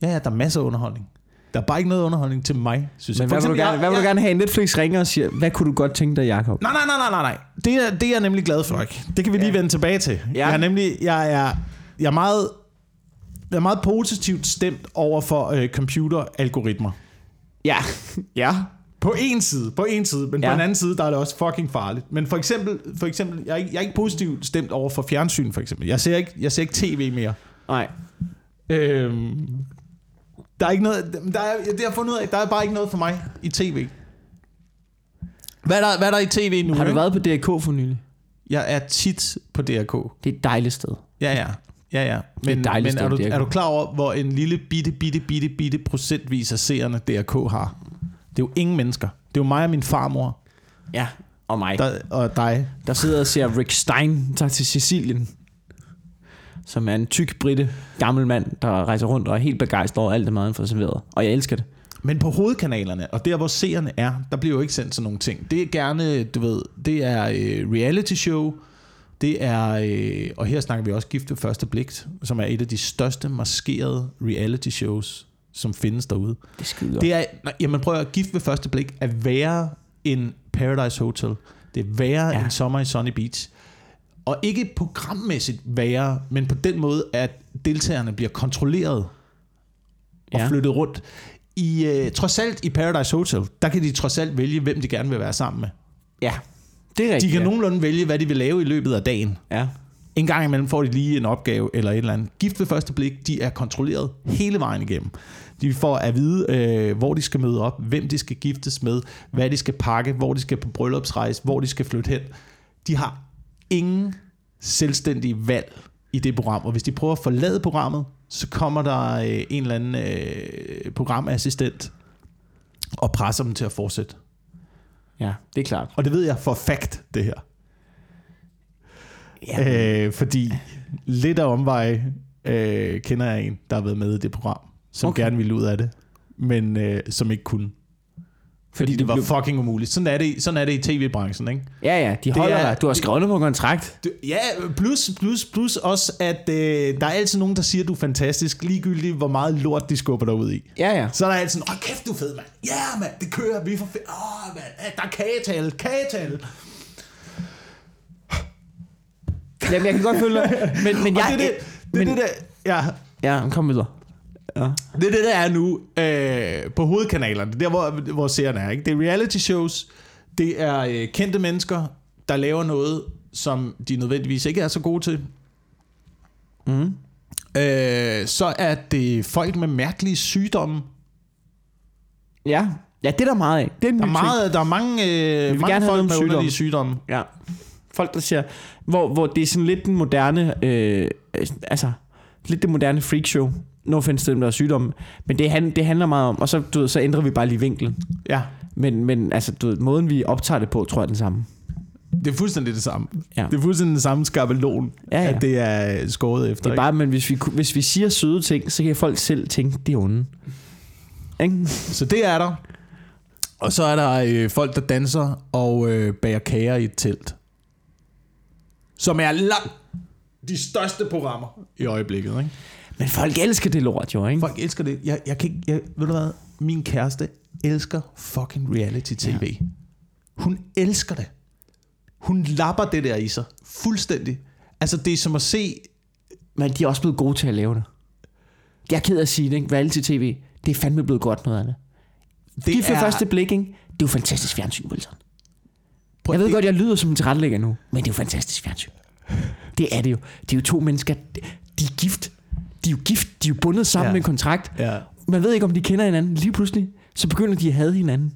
S2: Ja, ja, der er masser af underholdning. Der er bare ikke noget underholdning til mig, synes
S1: Men
S2: jeg.
S1: hvad vil, du gerne, hvad vil du gerne have? Netflix ringer og siger, hvad kunne du godt tænke dig, Jacob?
S2: Nej, nej, nej, nej, nej. Det er, det er jeg nemlig glad for, ikke? Det kan vi lige vende tilbage til.
S1: Ja.
S2: Jeg er nemlig, jeg er, jeg er meget, jeg er meget positivt stemt over for øh, computeralgoritmer.
S1: Ja. ja.
S2: På en side, på en side, men ja.
S1: Ja.
S2: på en anden side, der er det også fucking farligt. Men for eksempel, for eksempel jeg, er ikke, jeg er ikke positivt stemt over for fjernsyn, for eksempel. Jeg ser ikke, jeg ser ikke tv mere.
S1: Nej.
S2: Øhm, der er ikke noget, der er, det har fundet ud af, der er bare ikke noget for mig i tv. Hvad er der, hvad er der i tv nu?
S1: Har du
S2: ikke?
S1: været på DRK for nylig?
S2: Jeg er tit på DRK.
S1: Det er et dejligt sted.
S2: Ja, ja. Ja, ja.
S1: er
S2: Men,
S1: et dejligt
S2: men er,
S1: sted,
S2: du,
S1: DRK.
S2: er du klar over, hvor en lille bitte, bitte, bitte, bitte, procentvis af seerne DRK har? Det er jo ingen mennesker. Det er jo mig og min farmor
S1: Ja. Og mig.
S2: der, og dig.
S1: Der sidder og ser Rick Stein tager til Sicilien. Som er en tyk britte gammel mand, der rejser rundt og er helt begejstret over alt det mad, han får serveret. Og jeg elsker det.
S2: Men på hovedkanalerne, og der hvor seerne er, der bliver jo ikke sendt sådan nogle ting. Det er gerne, du ved, det er øh, reality show, det er, øh, og her snakker vi også Gift ved første blik, som er et af de største maskerede reality shows, som findes derude.
S1: Det er godt.
S2: Det er, nej, jamen prøv at gift ved første blik er værre end Paradise Hotel. Det er værre. Ja. end Sommer i Sunny Beach. Og ikke programmæssigt værre, men på den måde, at deltagerne bliver kontrolleret og
S1: Ja.
S2: flyttet rundt. I, øh, trods alt i Paradise Hotel, der kan de trods alt vælge, hvem de gerne vil være sammen med.
S1: Ja. Det er
S2: De
S1: rigtigt.
S2: kan
S1: ja.
S2: nogenlunde vælge, hvad de vil lave i løbet af dagen.
S1: Ja.
S2: En gang imellem får de lige en opgave eller et eller andet. Gift ved første blik, de er kontrolleret hele vejen igennem. De får at vide, øh, hvor de skal møde op, hvem de skal giftes med, hvad de skal pakke, hvor de skal på bryllupsrejse, hvor de skal flytte hen. De har ingen selvstændige valg i det program, og hvis de prøver at forlade programmet, så kommer der øh, en eller anden øh, programassistent og presser dem til at fortsætte.
S1: Ja, det er klart.
S2: Og det ved jeg for fact, det her.
S1: Ja.
S2: Øh, fordi lidt af omvej øh, kender jeg en, der har været med i det program, som. Okay. gerne ville ud af det, men øh, som ikke kunne. Fordi det,
S1: det
S2: var
S1: blev-
S2: fucking umuligt. Sådan er det, i- sådan er det i tv-branchen, ikke?
S1: Ja, ja, de holder
S2: er-
S1: dig. Du har skrevet under på kontrakt.
S2: Du, ja, plus, plus, plus også, at øh, der er altid nogen, der siger, at du er fantastisk, ligegyldigt hvor meget lort de skubber dig ud i.
S1: Ja, ja.
S2: Så er der altid, åh kæft du er fed, mand. Ja, yeah, mand, det kører, vi er for fedt. Åh, mand, der er kagetale, kagetale.
S1: Jamen, jeg kan godt følge dig. Men, men
S2: Og
S1: jeg...
S2: det er det, det,
S1: men,
S2: er det der, ja,
S1: Ja, kom videre. Ja.
S2: Det er det, der er nu øh, på hovedkanalerne. Det er der, hvor, hvor seerne er. Ikke? Det er reality shows. Det er øh, kendte mennesker, der laver noget, som de nødvendigvis ikke er så gode til.
S1: Mm.
S2: Øh, så er det folk med mærkelige sygdomme.
S1: Ja. ja, det er der meget af. Det er
S2: Der er, meget, der er mange, øh, mange folk med
S1: sygdomme.
S2: underlige sygdomme.
S1: Ja. Folk, der siger... Hvor, hvor det er sådan lidt den moderne... Øh, altså, lidt det moderne freakshow. No offense til dem, der er sygdomme. Men det, han, det handler meget om... Og så, du ved, så ændrer vi bare lige vinklen.
S2: Ja.
S1: Men, men altså, du ved, måden vi optager det på, tror jeg er den samme.
S2: Det er fuldstændig det samme.
S1: Ja.
S2: Det er fuldstændig den samme skabelon,
S1: Ja, ja.
S2: at det er skåret efter.
S1: Det er bare, men hvis vi, hvis vi siger søde ting, så kan folk selv tænke, det er onde. Ikke?
S2: Så det er der. Og så er der øh, folk, der danser og øh, bager kager i et telt. Som er langt de største programmer i øjeblikket. Ikke?
S1: Men folk elsker det lort, jo, ikke?
S2: Folk elsker det. Jeg, jeg kan ikke, jeg, ved du hvad? Min kæreste elsker fucking reality-tv. Ja. Hun elsker det. Hun lapper det der i sig. Fuldstændig. Altså, det er som at se...
S1: Men de er også blevet gode til at lave det. Jeg er ked af at sige det, ikke? Reality TV, det er fandme blevet godt noget af det.
S2: Det
S1: Gift ved første blik, ikke? Det er jo fantastisk fjernsyn, Wilson.
S2: Prøv-
S1: Jeg ved
S2: det-
S1: godt, jeg lyder som en tilrettelægger nu, men det er jo fantastisk fjernsyn. Det er det jo. Det er jo to mennesker, de er gift. De er jo gift, de er jo bundet sammen
S2: Ja.
S1: med en kontrakt.
S2: Ja.
S1: Man ved ikke, om de kender hinanden. Lige pludselig, så begynder de at have hinanden.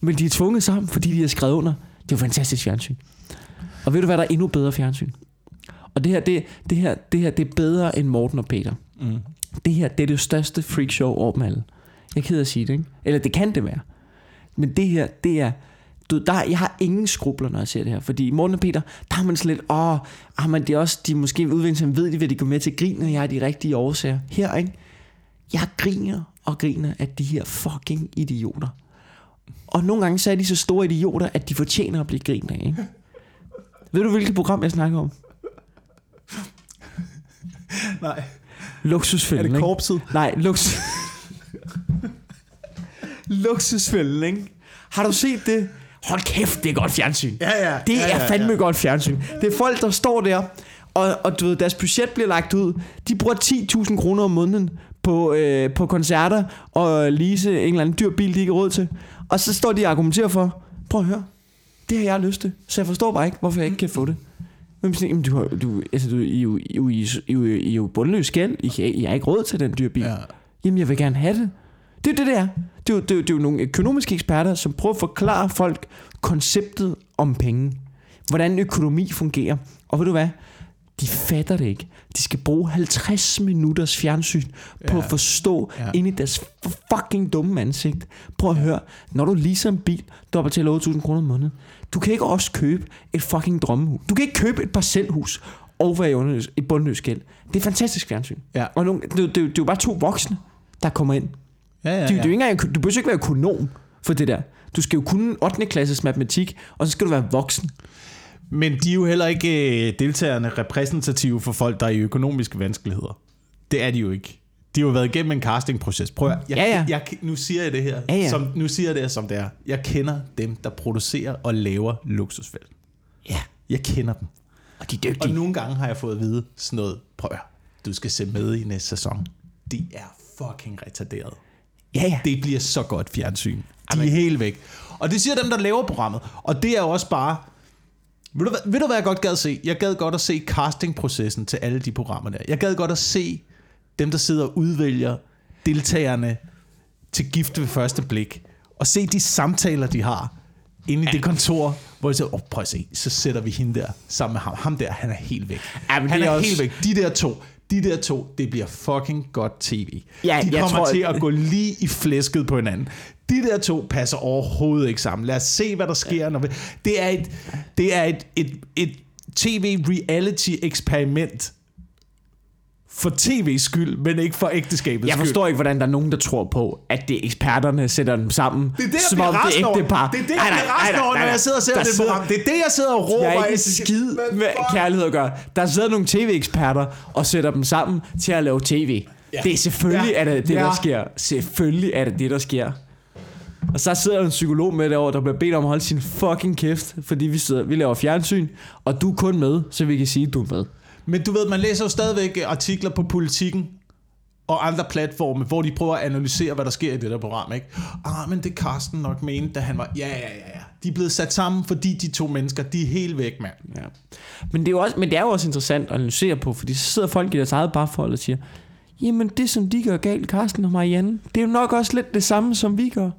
S1: Men de er tvunget sammen, fordi de har skrevet under. Det er jo fantastisk fjernsyn. Og ved du, hvad der er endnu bedre fjernsyn? Og det her, det, det her, det her, det er bedre end Morten og Peter.
S2: Mm.
S1: Det her, det er det største freakshow over dem alle. Jeg er ked at sige det, ikke? Eller det kan det være. Men det her, det er... Du, der, jeg har ingen skrubler, når jeg ser det her. Fordi i Morten og Peter, der har man sådan lidt... Åh, ah, men det er også... De måske udvikler sig, ved de, hvad de går med til grin, og jeg har de rigtige årsager. Her, ikke? Jeg griner og griner af de her fucking idioter. Og nogle gange så er de så store idioter, at de fortjener at blive grinet af, ikke? Ved du, hvilket program jeg snakker om?
S2: Nej. Er
S1: Luksusfælden,
S2: det
S1: ikke?
S2: korpset?
S1: Nej, luksus... Luksusfælden, ikke? Har du set det? Hold kæft, det er godt fjernsyn.
S2: Ja, ja.
S1: Det
S2: ja,
S1: er
S2: ja,
S1: fandme
S2: ja.
S1: godt fjernsyn. Det er folk, der står der, og, og du ved, deres budget bliver lagt ud. De bruger 10.000 kroner om måneden på, øh, på koncerter og lease en eller anden dyr bil, de ikke har råd til. Og så står de og argumenterer for, prøv at høre, det har jeg lyst til, så jeg forstår bare ikke, hvorfor jeg ikke kan få det. Men sådan, jamen, du du, altså, du, I, er jo- I, er I, er jo- I, er jo bundløs gæld. I, I har ikke råd til den dyre bil.
S2: Ja.
S1: Jamen, jeg vil gerne have det. Det er det, det er. Det er jo, det er jo, det er jo nogle økonomiske eksperter, som prøver at forklare folk konceptet om penge. Hvordan økonomi fungerer. Og ved du hvad? De fatter det ikke. De skal bruge 50 minutters fjernsyn på
S2: Ja.
S1: at forstå
S2: Ja.
S1: ja. ind i deres fucking dumme ansigt. Prøv at høre. Når du leaser en bil, der betaler 8.000 kroner om måneden, du kan ikke også købe et fucking drømmehus. Du kan ikke købe et parcelhus og være i underløs- i bundløs gæld. Det er fantastisk fjernsyn.
S2: Ja.
S1: Og nogle, det, det, det, det er jo bare to voksne, der kommer ind.
S2: Ja, ja,
S1: Ja, du,
S2: ja.
S1: du, er ikke engang, du behøver ikke være økonom for det der. Du skal jo kunne 8. klasses matematik, og så skal du være voksen.
S2: Men de er jo heller ikke øh, deltagerne repræsentative for folk, der er i økonomiske vanskeligheder. Det er de jo ikke. De har jo været igennem en castingproces. Prøv at, jeg,
S1: Ja, ja.
S2: Jeg, nu siger jeg det her,
S1: Ja, ja.
S2: Som, nu siger jeg det her, som det er. Jeg kender dem, der producerer og laver luksusfælden.
S1: Ja,
S2: Jeg kender dem.
S1: og de er
S2: Og
S1: dygtige.
S2: nogle gange har jeg fået at vide sådan noget. Prøv at, du skal se med i næste sæson. De er fucking retarderet.
S1: Ja, ja.
S2: Det bliver så godt fjernsyn. De er helt væk. Og det siger dem, der laver programmet. Og det er jo også bare... Ved du, hvad, ved du, hvad jeg godt gad se? Jeg gad godt at se castingprocessen til alle de programmer der. Jeg gad godt at se dem, der sidder og udvælger deltagerne til gift ved første blik. Og se de samtaler, de har inde i det kontor, hvor de siger, oh, prøv at se, så sætter vi hende der sammen med ham. Ham der, han er helt væk.
S1: Ja,
S2: han er,
S1: er også-
S2: helt væk. De der to, de der to, det bliver fucking godt tv.
S1: Ja,
S2: de kommer
S1: tror,
S2: til
S1: at-
S2: at gå lige i flæsket på hinanden. De der to passer overhovedet ikke sammen. Lad os se, hvad der sker. Når vi... Det er et, det er et, et, et tv-reality-eksperiment for tv's skyld, men ikke for ægteskabets
S1: Jeg
S2: skyld.
S1: forstår ikke, hvordan der er nogen, der tror på, at det er eksperterne sætter dem sammen.
S2: Det er det,
S1: som om det er ægte par.
S2: Det er det, jeg bliver over, når jeg sidder og ser det
S1: sidder-
S2: program. Det er det, jeg sidder og råber.
S1: Jeg er ikke skid med kærlighed at gøre. Der sidder nogle tv-eksperter og sætter dem sammen til at lave tv.
S2: Ja.
S1: Det er selvfølgelig,
S2: Ja.
S1: er det det,
S2: Ja.
S1: der sker. Selvfølgelig er det det, der sker. Og så sidder der en psykolog med derovre, der bliver bedt om at holde sin fucking kæft, fordi vi, sidder, vi laver fjernsyn, og du er kun med, så vi kan sige, at du er med.
S2: Men du ved, man læser jo stadigvæk artikler på politikken og andre platforme, hvor de prøver at analysere, hvad der sker i det der program, ikke? Ah, men det Carsten nok mente, da han var... Ja, ja, ja, ja. De er blevet sat sammen, fordi de to mennesker, de er helt væk, mand.
S1: Ja. Men, det er jo også, men det er jo også interessant at analysere på, fordi så sidder folk i deres eget barfold og siger, jamen det som de gør galt, Carsten og Marianne, det er jo nok også lidt det samme, som vi gør.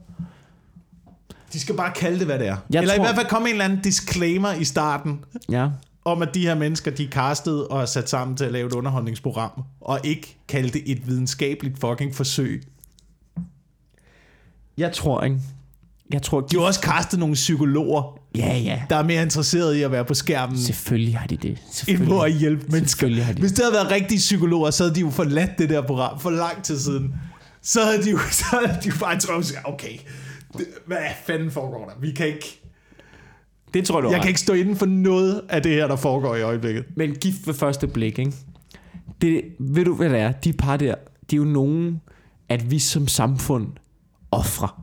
S2: De skal bare kalde det, hvad det er.
S1: Jeg
S2: Eller
S1: tror-
S2: i hvert fald komme en eller anden disclaimer i starten,
S1: Ja.
S2: Om at de her mennesker, de er castet og er sat sammen til at lave et underholdningsprogram, og ikke kalde det et videnskabeligt fucking forsøg.
S1: Jeg tror ikke, Jeg tror,
S2: De har også kastet nogle psykologer,
S1: Ja, ja.
S2: der er mere interesserede i at være på skærmen,
S1: Selvfølgelig har de det.
S2: end på at hjælpe mennesker.
S1: Har de
S2: Hvis det havde været rigtige psykologer, så havde de jo forladt det der program for lang tid siden. Så havde de jo, så havde de jo bare troet, okay, det, hvad fanden foregår der? Vi kan ikke,
S1: Det tror du
S2: jeg
S1: ret.
S2: kan ikke stå inden for noget af det her, der foregår i øjeblikket.
S1: Men gift ved første blik, ikke? Det, ved du, hvad det er? De par der, de er jo nogen, at vi som samfund offrer.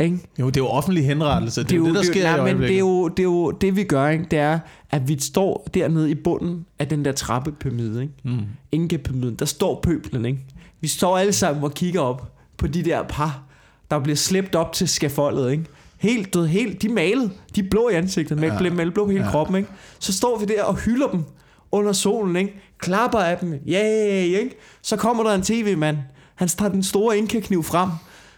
S1: Ikke?
S2: Jo, det er jo offentlig henrettelse. Det, det er jo det, der
S1: det,
S2: sker i
S1: nej, men
S2: øjeblikket.
S1: det er, jo, det er jo det, vi gør, ikke? Det er, at vi står dernede i bunden af den der trappepyramide, ikke?
S2: Mm.
S1: Inka-pyramiden. Der står pøblen, ikke? Vi står alle sammen og kigger op på de der par, der bliver slæbt op til skaffoldet, ikke? Helt, du ved, helt, de malet, de er blå i ansigtet, med ja. blå på hele
S2: Ja.
S1: kroppen, ikke? Så står vi der og hylder dem under solen, ikke? Klapper af dem, yeah, ikke? Så kommer der en tv-mand, han tager den store Inka-kniv frem,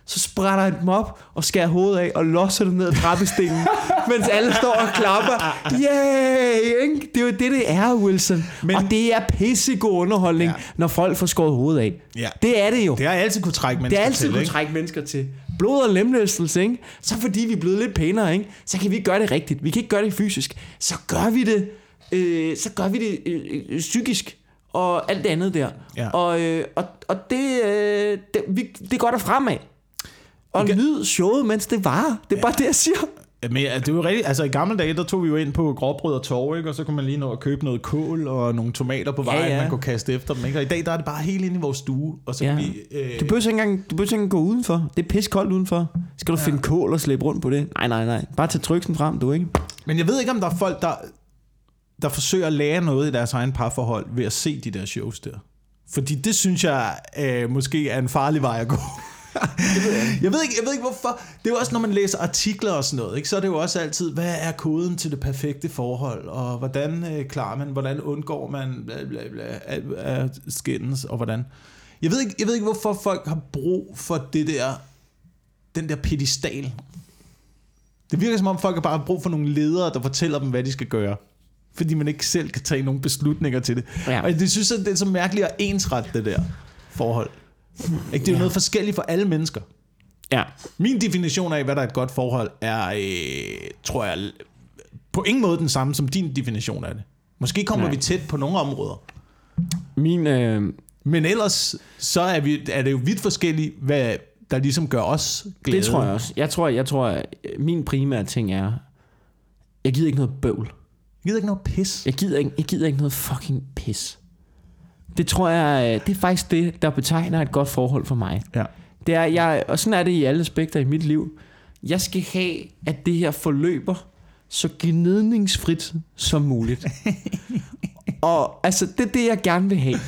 S1: så sprætter han dem op og skærer hovedet af og losser dem ned ad trappestenen, mens alle står og klapper. Yay! Ikke? Det er jo det, det er, Wilson.
S2: Men-
S1: og det er pissegod underholdning,
S2: Ja.
S1: når folk får skåret hovedet af.
S2: Ja.
S1: Det er det jo.
S2: Det har altid kunne trække
S1: Det
S2: mennesker
S1: er altid
S2: til,
S1: kunne
S2: ikke?
S1: trække mennesker til. Blod og lemlæstelse, ikke? Så fordi vi er blevet lidt pænere, ikke? Så kan vi gøre det rigtigt. Vi kan ikke gøre det fysisk. Så gør vi det, øh, så gør vi det øh, øh, psykisk og alt det andet der.
S2: Ja.
S1: Og, øh, og, og det, øh, det, vi, det går der fremad. Og
S2: Okay.
S1: nyd showet, mens det varer. Det er bare det, jeg siger.
S2: Men ja, det er jo rigtigt. Altså i gamle dage, der tog vi jo ind på Gråbrød og Torv, ikke? Og så kunne man lige nå at købe noget kål og nogle tomater på vejen,
S1: ja.
S2: man kunne kaste efter dem, ikke? Og i dag, der er det bare helt inde i vores stue. Og så
S1: Ja.
S2: vi... Øh,
S1: Du behøver ikke engang, du behøver ikke engang gå udenfor. Det er pis koldt udenfor. Skal du ja. finde kål og slæbe rundt på det? Nej, nej, nej. Bare tage tryksen frem, du ikke?
S2: Men jeg ved ikke, om der er folk, der, der forsøger at lære noget i deres egen parforhold ved at se de der shows der. Fordi det synes jeg øh, måske er en farlig vej at gå. Jeg, ved ikke, jeg ved ikke hvorfor. Det er jo også, når man læser artikler og sådan noget, ikke? så er det jo også altid, hvad er koden til det perfekte forhold, og hvordan øh, klarer man, hvordan undgår man bla, bla, bla, at, at skændes, og hvordan. Jeg ved, ikke, jeg ved ikke, hvorfor folk har brug for det der, den der pedestal. Det virker som om folk har bare brug for nogle ledere, der fortæller dem, hvad de skal gøre. Fordi man ikke selv kan tage nogle beslutninger til det.
S1: Ja.
S2: Og det synes jeg, det er så mærkeligt at ensrette det der forhold. Ikke? Det er jo
S1: Ja.
S2: noget forskelligt for alle mennesker.
S1: Ja.
S2: Min definition af, hvad der er et godt forhold, er, øh, tror jeg, på ingen måde den samme som din definition af det. Måske kommer
S1: Nej.
S2: vi tæt på nogle områder.
S1: Min, øh,
S2: Men ellers, så er, vi, er det jo vidt forskelligt, hvad der ligesom gør os glade.
S1: Det tror jeg også. Jeg tror, jeg tror, at min primære ting er, jeg gider ikke noget bøvl.
S2: Jeg gider ikke noget pis.
S1: Jeg gider ikke, jeg gider ikke noget fucking pis. Det tror jeg, øh, det er faktisk det, der betegner et godt forhold for mig.
S2: Ja.
S1: Det er, jeg, og sådan er det i alle aspekter i mit liv. Jeg skal have, at det her forløber så gnidningsfrit som muligt. og altså, det er det, jeg gerne vil have.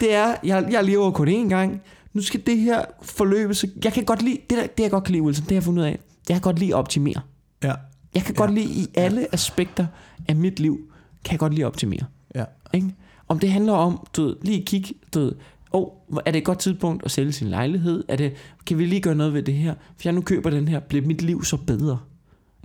S1: Det er, jeg, jeg lever kun én gang. Nu skal det her forløbe, så jeg kan godt lide, det, der, det jeg godt kan lide, Wilson, det har jeg fundet ud af, jeg kan godt lide at optimere.
S2: Ja.
S1: Jeg kan ja. godt lide i alle aspekter af mit liv, kan jeg godt lide at optimere.
S2: Ja.
S1: Ikke? Om det handler om, du ved, lige kigge, du ved, oh, er det et godt tidspunkt at sælge sin lejlighed? Er det, kan vi lige gøre noget ved det her? For jeg nu køber den her, bliver mit liv så bedre?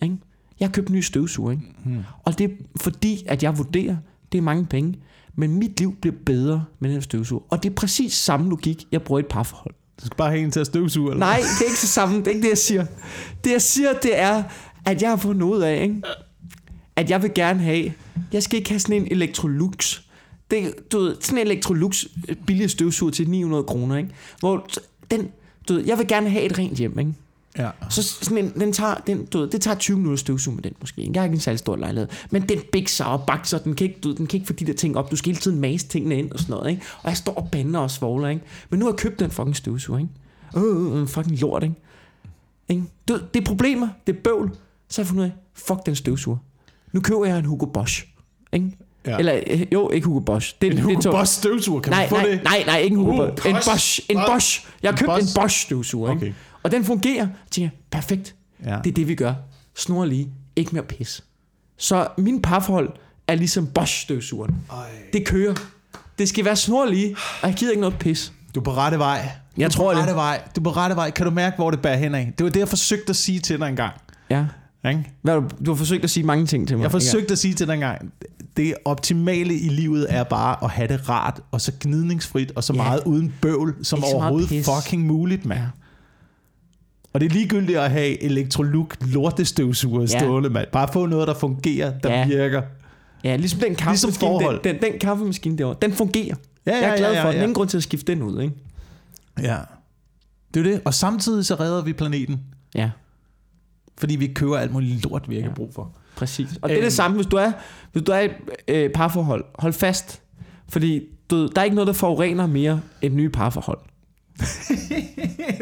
S1: Ikke? Jeg har købt en ny støvsuger, ikke?
S2: Hmm.
S1: og det er fordi, at jeg vurderer, det er mange penge, men mit liv bliver bedre med den her støvsuger. Og det er præcis samme logik, jeg bruger i et parforhold.
S2: Du skal bare have en til at støvsuge, eller
S1: Nej, det er ikke så samme. Det er ikke det, jeg siger. Det, jeg siger, det er, at jeg har fundet ud af, ikke? at jeg vil gerne have... Jeg skal ikke have sådan en Electrolux. Det, du ved, sådan en Electrolux øh, billig støvsuger til 900 kroner, ikke? Hvor den, du ved, jeg vil gerne have et rent hjem, ikke?
S2: Ja.
S1: Så sådan en, den tager, den, du ved, det tager 20 minutter støvsuge med den måske. Jeg har ikke en særlig stor lejlighed. Men den bikser og bakser, den kan, ikke, du, ved, den kan ikke få de der ting op. Du skal hele tiden mase tingene ind og sådan noget. Ikke? Og jeg står og bander og svogler. Ikke? Men nu har jeg købt den fucking støvsuger. Ikke? Øh, øh, fucking lort. Ikke? Ikke? Du, ved, det er problemer. Det er bøvl. Så har jeg fundet ud af, fuck den støvsuger. Nu køber jeg en Hugo Bosch. Ikke?
S2: Ja.
S1: Eller, øh, jo, ikke Hugo Bosch. Det,
S2: En
S1: det
S2: Hugo
S1: tog-
S2: Boss støvsuger, kan
S1: nej,
S2: man få
S1: nej,
S2: det?
S1: nej, nej, ikke en Hugo
S2: Uh,
S1: Bosch. En
S2: Bosch.
S1: Bosch. En
S2: Bosch.
S1: Bosch. Jeg har
S2: En
S1: købt en
S2: Bosch.
S1: Bosch støvsuger. Ikke?
S2: Okay.
S1: Og den fungerer. Jeg tænker, perfekt.
S2: Ja.
S1: Det er det, vi gør. Snor lige. Ikke mere pis. Så min parforhold er ligesom Bosch støvsugeren. Det kører. Det skal være snorlige, og jeg gider ikke noget pis.
S2: Du er på rette vej.
S1: Jeg
S2: du
S1: tror
S2: på
S1: det.
S2: rette vej. Du er på rette vej. Kan du mærke, hvor det bærer hen af? Det var det, jeg forsøgte at sige til dig engang.
S1: Ja.
S2: Ikke?
S1: Hvad, har du, har forsøgt at sige mange ting til mig.
S2: Jeg forsøgte at sige til dig engang, det optimale i livet er bare at have det rart, og så gnidningsfrit, og så
S1: Ja.
S2: meget uden bøvl, som overhovedet fucking muligt, mand.
S1: Ja.
S2: Og det er ligegyldigt at have Electrolux lortestøvsuger
S1: Ja.
S2: stående, mand. Bare få noget, der fungerer, der
S1: Ja.
S2: virker.
S1: Ja, ligesom den kaffemaskine,
S2: Ligesom forhold.
S1: den, den, den kaffemaskine derovre, den fungerer.
S2: Ja,
S1: jeg er glad
S2: ja,
S1: for
S2: ja,
S1: den.
S2: ja.
S1: Ingen grund til at skifte den ud, ikke?
S2: Ja. Det er det. Og samtidig så redder vi planeten.
S1: Ja,
S2: Fordi vi køber alt muligt lort, vi ikke
S1: Ja.
S2: har brug for.
S1: præcis. Og det er
S2: Øhm.
S1: det samme, hvis du er, hvis du er i et øh, parforhold. Hold fast. Fordi du, der er ikke noget, der forurener mere end nye parforhold.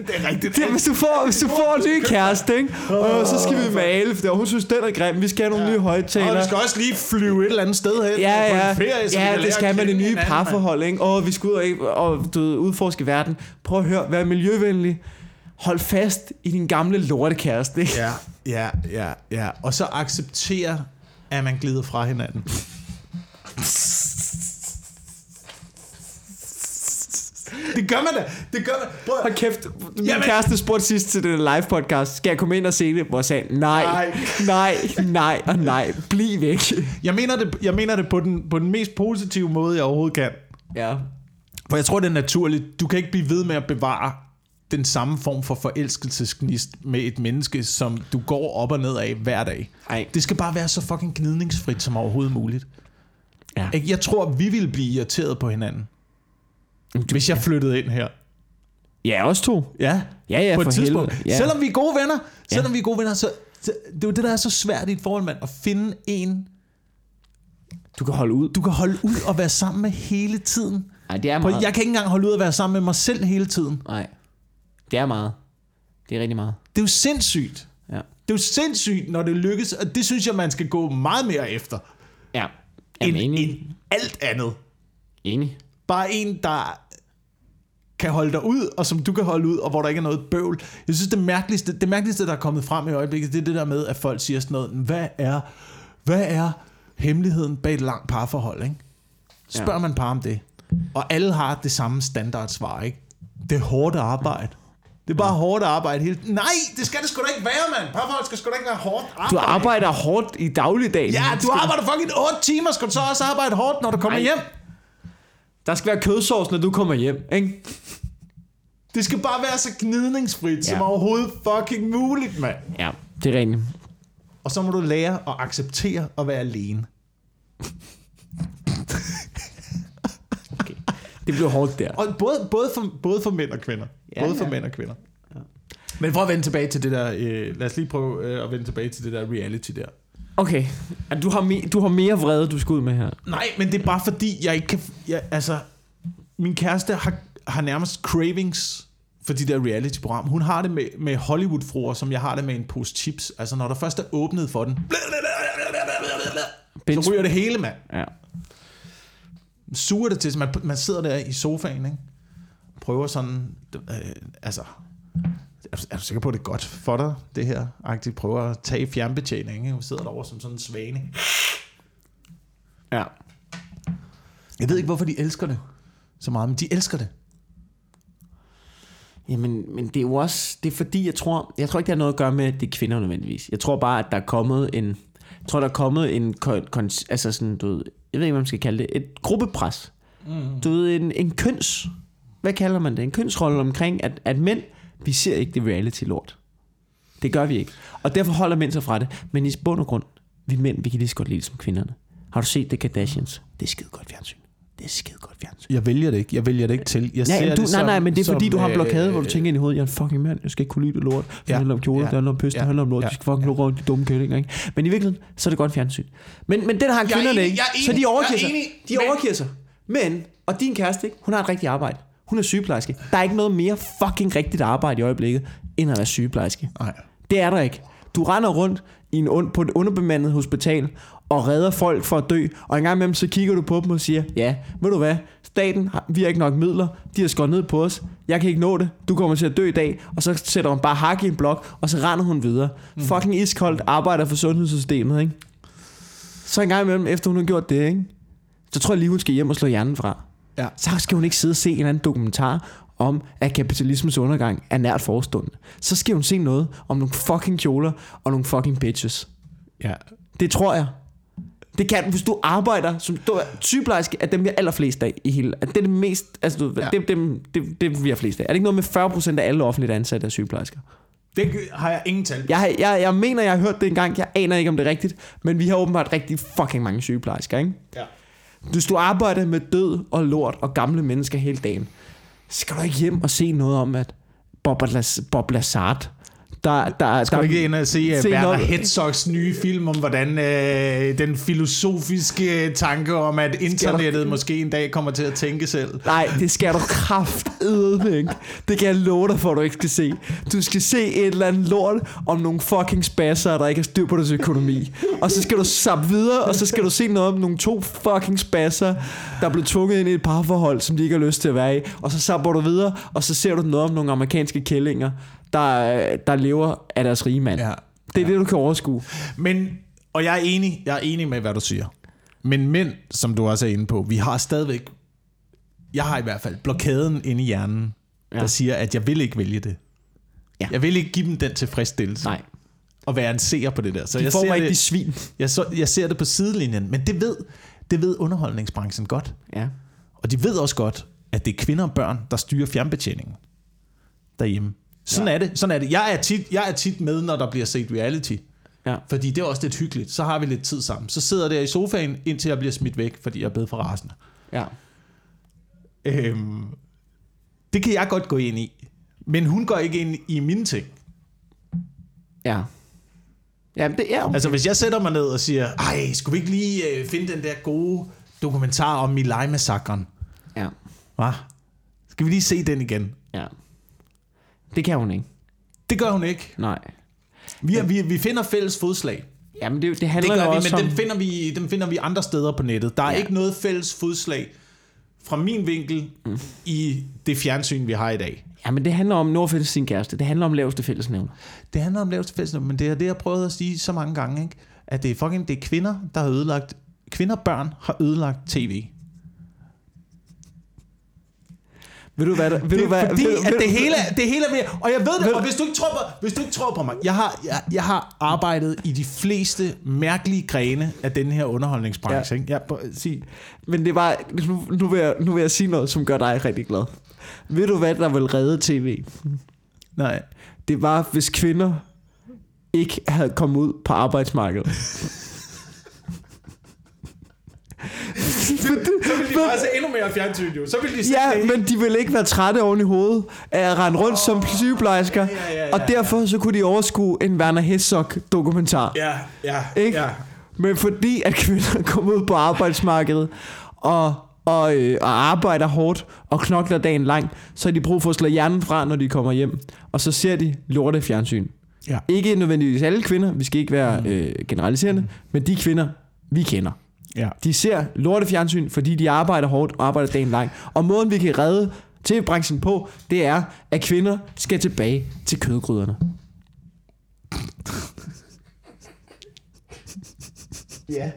S2: det er rigtigt.
S1: Det, hvis, du får, hvis du får en ny kæreste, ikke? Og så skal vi male, for hun synes, den er grim. Vi skal have nogle nye
S2: Og
S1: højtalere.
S2: vi skal også lige flyve et eller andet sted hen
S1: Ja,
S2: på
S1: ja,
S2: en ferie, så
S1: ja det skal man
S2: kende
S1: nye parforhold, ikke? Og vi skal ud og, og du udforske verden. Prøv at høre, vær miljøvenlig. Hold fast i din gamle lortekæreste, ikke?
S2: Ja, ja, ja, ja. Og så acceptere, at man glider fra hinanden. Det gør man da. Det gør man. Prøv,
S1: Hold kæft, min
S2: Jamen-
S1: kæreste spurgte sidst til den live podcast, skal jeg komme ind og se det? Hvor jeg sagde, nej,
S2: Nej.
S1: nej, nej og nej, bliv væk.
S2: jeg mener det, jeg mener det på, den, på den mest positive måde, jeg overhovedet kan.
S1: Ja.
S2: For jeg tror, det er naturligt. Du kan ikke blive ved med at bevare den samme form for forelskelsesgnist med et menneske, som du går op og ned af hver dag.
S1: Ej.
S2: Det skal bare være så fucking gnidningsfrit som overhovedet muligt.
S1: Ja.
S2: Jeg tror, vi ville blive irriteret på hinanden, hvis jeg flyttede ind her.
S1: Ja, os to.
S2: Ja,
S1: Ja, ja,
S2: på
S1: for
S2: et tidspunkt.
S1: helvede. Ja.
S2: Selvom vi er gode venner, selvom vi er gode venner, så, det er jo det, der er så svært i et forhold, mand, at finde en,
S1: Du kan holde ud.
S2: du kan holde ud og være sammen med hele tiden.
S1: Nej, det er
S2: For
S1: meget.
S2: jeg kan ikke engang holde ud at være sammen med mig selv hele tiden.
S1: Nej, det er meget. Det er rigtig meget.
S2: Det er jo sindssygt.
S1: Ja.
S2: Det er jo sindssygt, når det lykkes, og det synes jeg, man skal gå meget mere efter,
S1: Ja. Jeg
S2: end,
S1: enig.
S2: end alt andet.
S1: enig.
S2: Bare en, der kan holde dig ud, og som du kan holde ud, og hvor der ikke er noget bøvl. Jeg synes, det mærkeligste, det mærkeligste, der er kommet frem i øjeblikket, det er det der med, at folk siger sådan noget, hvad er, hvad er hemmeligheden bag et langt parforhold, ikke? Spørger
S1: Ja.
S2: man par om det. Og alle har det samme standardsvar, ikke? Det er hårdt arbejde. Det er bare hårdt arbejde hele Nej, det skal det sgu da ikke være, mand. Parforhold skal sgu da ikke være hårdt arbejde.
S1: Du arbejder hårdt i dagligdagen.
S2: Ja, du arbejder fucking 8 timer. Skal du så også arbejde hårdt, når du kommer
S1: Nej.
S2: hjem?
S1: Der skal være kødsovs, når du kommer hjem, ikke?
S2: Det skal bare være så gnidningsfrit ja. som
S1: Ja.
S2: overhovedet fucking muligt, mand.
S1: Ja, det er rigtigt.
S2: Og så må du lære at acceptere at være alene.
S1: Det bliver hårdt der.
S2: Og både, både, for, både for mænd og kvinder.
S1: Ja,
S2: både for
S1: ja.
S2: mænd og kvinder. Men for at vende tilbage til det der, øh, lad os lige prøve øh, at vende tilbage til det der reality der.
S1: Okay, Ja, du har, me- du har mere vrede, du skal ud med her.
S2: Nej, men det er bare fordi, jeg ikke kan... Jeg, altså, min kæreste har, har nærmest cravings for de der reality-program. Hun har det med, med Hollywood-fruer, som jeg har det med en pose chips. Altså, når der først er åbnet for den, så ryger det hele, mand.
S1: Ja.
S2: Suger det til, man, man sidder der i sofaen, ikke? Prøver sådan... Øh, altså... Er du, er du sikker på, at det er godt for dig, det her? Agtigt prøver at tage fjernbetjening, ikke? Hun sidder derovre som sådan en svane.
S1: Ja.
S2: Jeg ved ikke, hvorfor de elsker det så meget, men de elsker det.
S1: Jamen, men det er jo også, det er fordi, jeg tror, jeg tror ikke, det har noget at gøre med, at det er kvinder nødvendigvis. Jeg tror bare, at der er kommet en, jeg tror, der er kommet en, kon, altså sådan, du ved, jeg ved ikke, hvad man skal kalde det, et gruppepres. Mm. Du ved, en, en køns, hvad kalder man det? En kønsrolle omkring, at, at mænd, vi ser ikke det reality-lort. Det gør vi ikke. Og derfor holder mænd sig fra det. Men i bund og grund, vi mænd, vi kan lige så godt lide det som kvinderne. Har du set The Kardashians? Det er skide godt fjernsyn. Det er skide godt fjernsyn.
S2: Jeg vælger det ikke. Jeg vælger det ikke til. Jeg
S1: Ja,
S2: ser
S1: du,
S2: det
S1: nej,
S2: som,
S1: nej, men det er fordi, du har en blokade,
S2: øh,
S1: hvor du tænker ind i hovedet, jeg er en fucking mand, jeg skal ikke kunne lide det lort. Det
S2: Ja,
S1: handler om kjoler,
S2: ja,
S1: det handler om pøst,
S2: ja,
S1: det handler om lort,
S2: ja,
S1: de skal fucking lukke rundt, de dumme kællinger, ikke? Men i virkeligheden, så er det godt fjernsyn. Men, men den har
S2: er
S1: kvinderne ikke, så de overgiver
S2: er
S1: sig.
S2: enig,
S1: De
S2: men-
S1: overgiver sig. Men, og din kæreste, ikke? hun har et rigtigt arbejde. Hun er sygeplejerske. Der er ikke noget mere fucking rigtigt arbejde i øjeblikket, end at være sygeplejerske.
S2: Nej.
S1: Det er der ikke. Du render rundt i en und, på et underbemandet hospital og redder folk for at dø, og en gang imellem så kigger du på dem og siger, ja, ved du hvad, staten, har, vi har ikke nok midler, de har skåret ned på os, jeg kan ikke nå det, du kommer til at dø i dag, og så sætter hun bare hak i en blok, og så render hun videre. Mm. Fucking iskoldt arbejder for sundhedssystemet, ikke? Så en gang imellem, efter hun har gjort det, ikke? Så tror jeg lige, hun skal hjem og slå hjernen fra.
S2: Ja.
S1: Så skal hun ikke sidde og se en eller anden dokumentar om, at kapitalismens undergang er nært forestående. Så skal hun se noget om nogle fucking kjoler og nogle fucking bitches.
S2: Ja.
S1: Det tror jeg. Det kan, hvis du arbejder som du er sygeplejerske, at dem vi har allerflest af i hele. At det er det mest, altså du,
S2: Ja.
S1: ja. det, dem, det, det vi har flest af. Er det ikke noget med 40% af alle offentligt ansatte er sygeplejersker?
S2: Det har jeg ingen tal.
S1: Jeg, jeg, jeg mener, jeg har hørt det engang. Jeg aner ikke, om det er rigtigt. Men vi har åbenbart rigtig fucking mange sygeplejersker, ikke?
S2: Ja.
S1: Hvis du arbejder med død og lort og gamle mennesker hele dagen, så skal du ikke hjem og se noget om, at Bob, Las, Bob Lazard, der, der,
S2: Skal
S1: der,
S2: du ikke ind og se,
S1: se
S2: se Werner Herzogs nye film om, hvordan øh, den filosofiske tanke om, at internettet måske en dag kommer til at tænke selv?
S1: Nej, det skal du kraftedeme ikke. Det kan jeg love dig for, du ikke skal se. Du skal se et eller andet lort om nogle fucking spasser, der ikke har styr på deres økonomi. Og så skal du sappe videre, og så skal du se noget om nogle to fucking spasser, der er blevet tvunget ind i et parforhold, som de ikke har lyst til at være i. Og så sapper du videre, og så ser du noget om nogle amerikanske kællinger, der, der lever af deres rige mand.
S2: Ja.
S1: Det er det, du kan overskue.
S2: Men, og jeg er enig, jeg er enig med, hvad du siger. Men mænd, som du også er inde på, vi har stadigvæk, jeg har i hvert fald blokaden inde i hjernen, ja.
S1: Ja.
S2: der siger, at jeg vil ikke vælge det.
S1: Ja.
S2: Jeg vil ikke give dem den tilfredsstillelse.
S1: Nej,
S2: Og være en seer på det der. Så
S1: de
S2: jeg
S1: får
S2: ser,
S1: mig ikke de
S2: det,
S1: svin.
S2: jeg, så, jeg ser det på sidelinjen. Men det ved, det ved underholdningsbranchen godt.
S1: Ja.
S2: Og de ved også godt, at det er kvinder og børn, der styrer fjernbetjeningen derhjemme. Sådan, ja. er det. Sådan er det. Jeg er, tit, jeg er tit med, når der bliver set reality.
S1: Ja.
S2: Fordi det er også lidt hyggeligt. Så har vi lidt tid sammen. Så sidder der i sofaen, indtil jeg bliver smidt væk, fordi jeg er blevet for rasende.
S1: Ja.
S2: Øhm, det kan jeg godt gå ind i. Men hun går ikke ind i mine ting.
S1: Ja. Ja, det er
S2: Altså hvis jeg sætter mig ned og siger, ej, skulle vi ikke lige øh, finde den der gode dokumentar om Milai-massakren?
S1: Ja.
S2: Hva? Skal vi lige se den igen?
S1: Ja. Det kan hun ikke.
S2: Det gør hun ikke.
S1: Nej.
S2: Vi, er, vi, vi finder fælles fodslag.
S1: Jamen, det, det
S2: Det
S1: handler
S2: gør
S1: jo
S2: vi,
S1: også
S2: men
S1: om...
S2: dem finder vi, dem finder vi andre steder på nettet. Der er
S1: Ja.
S2: ja. ikke noget fælles fodslag fra min vinkel mm. i det fjernsyn, vi har i dag.
S1: Jamen, det handler om Nordfælles sin kæreste. Det handler om laveste fællesnævner.
S2: Det handler om laveste fællesnævner, men det er det, jeg prøvede at sige så mange gange, ikke? at det er fucking det er kvinder, der har ødelagt, kvinder og børn har ødelagt tv.
S1: Ved du hvad? Ved
S2: Det
S1: du hvad?
S2: fordi,
S1: ved,
S2: at det hele, det hele er ved, og jeg ved det,
S1: Ved-
S2: og hvis du ikke tror på, hvis du ikke tror på mig, jeg har, jeg, jeg har arbejdet i de fleste mærkelige grene af den her underholdningsbranche.
S1: Ja.
S2: Ja. Ikke? At sige,
S1: Men det var... Nu, nu, vil jeg, nu vil jeg sige noget, som gør dig rigtig glad. Ved du hvad, der vil redde tv?
S2: nej.
S1: Det var, hvis kvinder ikke havde kommet ud på arbejdsmarkedet.
S2: Vil de bare se endnu mere fjernsyn, jo. Så vil de
S1: Ja,
S2: det
S1: men de ville ikke være trætte oven i hovedet af at rende rundt som sygeplejersker.
S2: ja, ja, ja,
S1: Og derfor så kunne de overskue en Werner Herzog dokumentar.
S2: Ja, ja,
S1: Ikke?
S2: ja.
S1: Men fordi at kvinder kommer ud på arbejdsmarkedet og, og, øh, og arbejder hårdt og knokler dagen lang, så har de brug for at slå hjernen fra, når de kommer hjem. Og så ser de lorte fjernsyn.
S2: Ja.
S1: Ikke nødvendigvis alle kvinder, vi skal ikke være øh, generaliserende, men de kvinder, vi kender.
S2: Ja.
S1: De ser lorte fjernsyn, fordi de arbejder hårdt og arbejder dagen lang. Og måden vi kan redde tv-branchen på, det er, at kvinder skal tilbage til kødgryderne.
S2: Ja.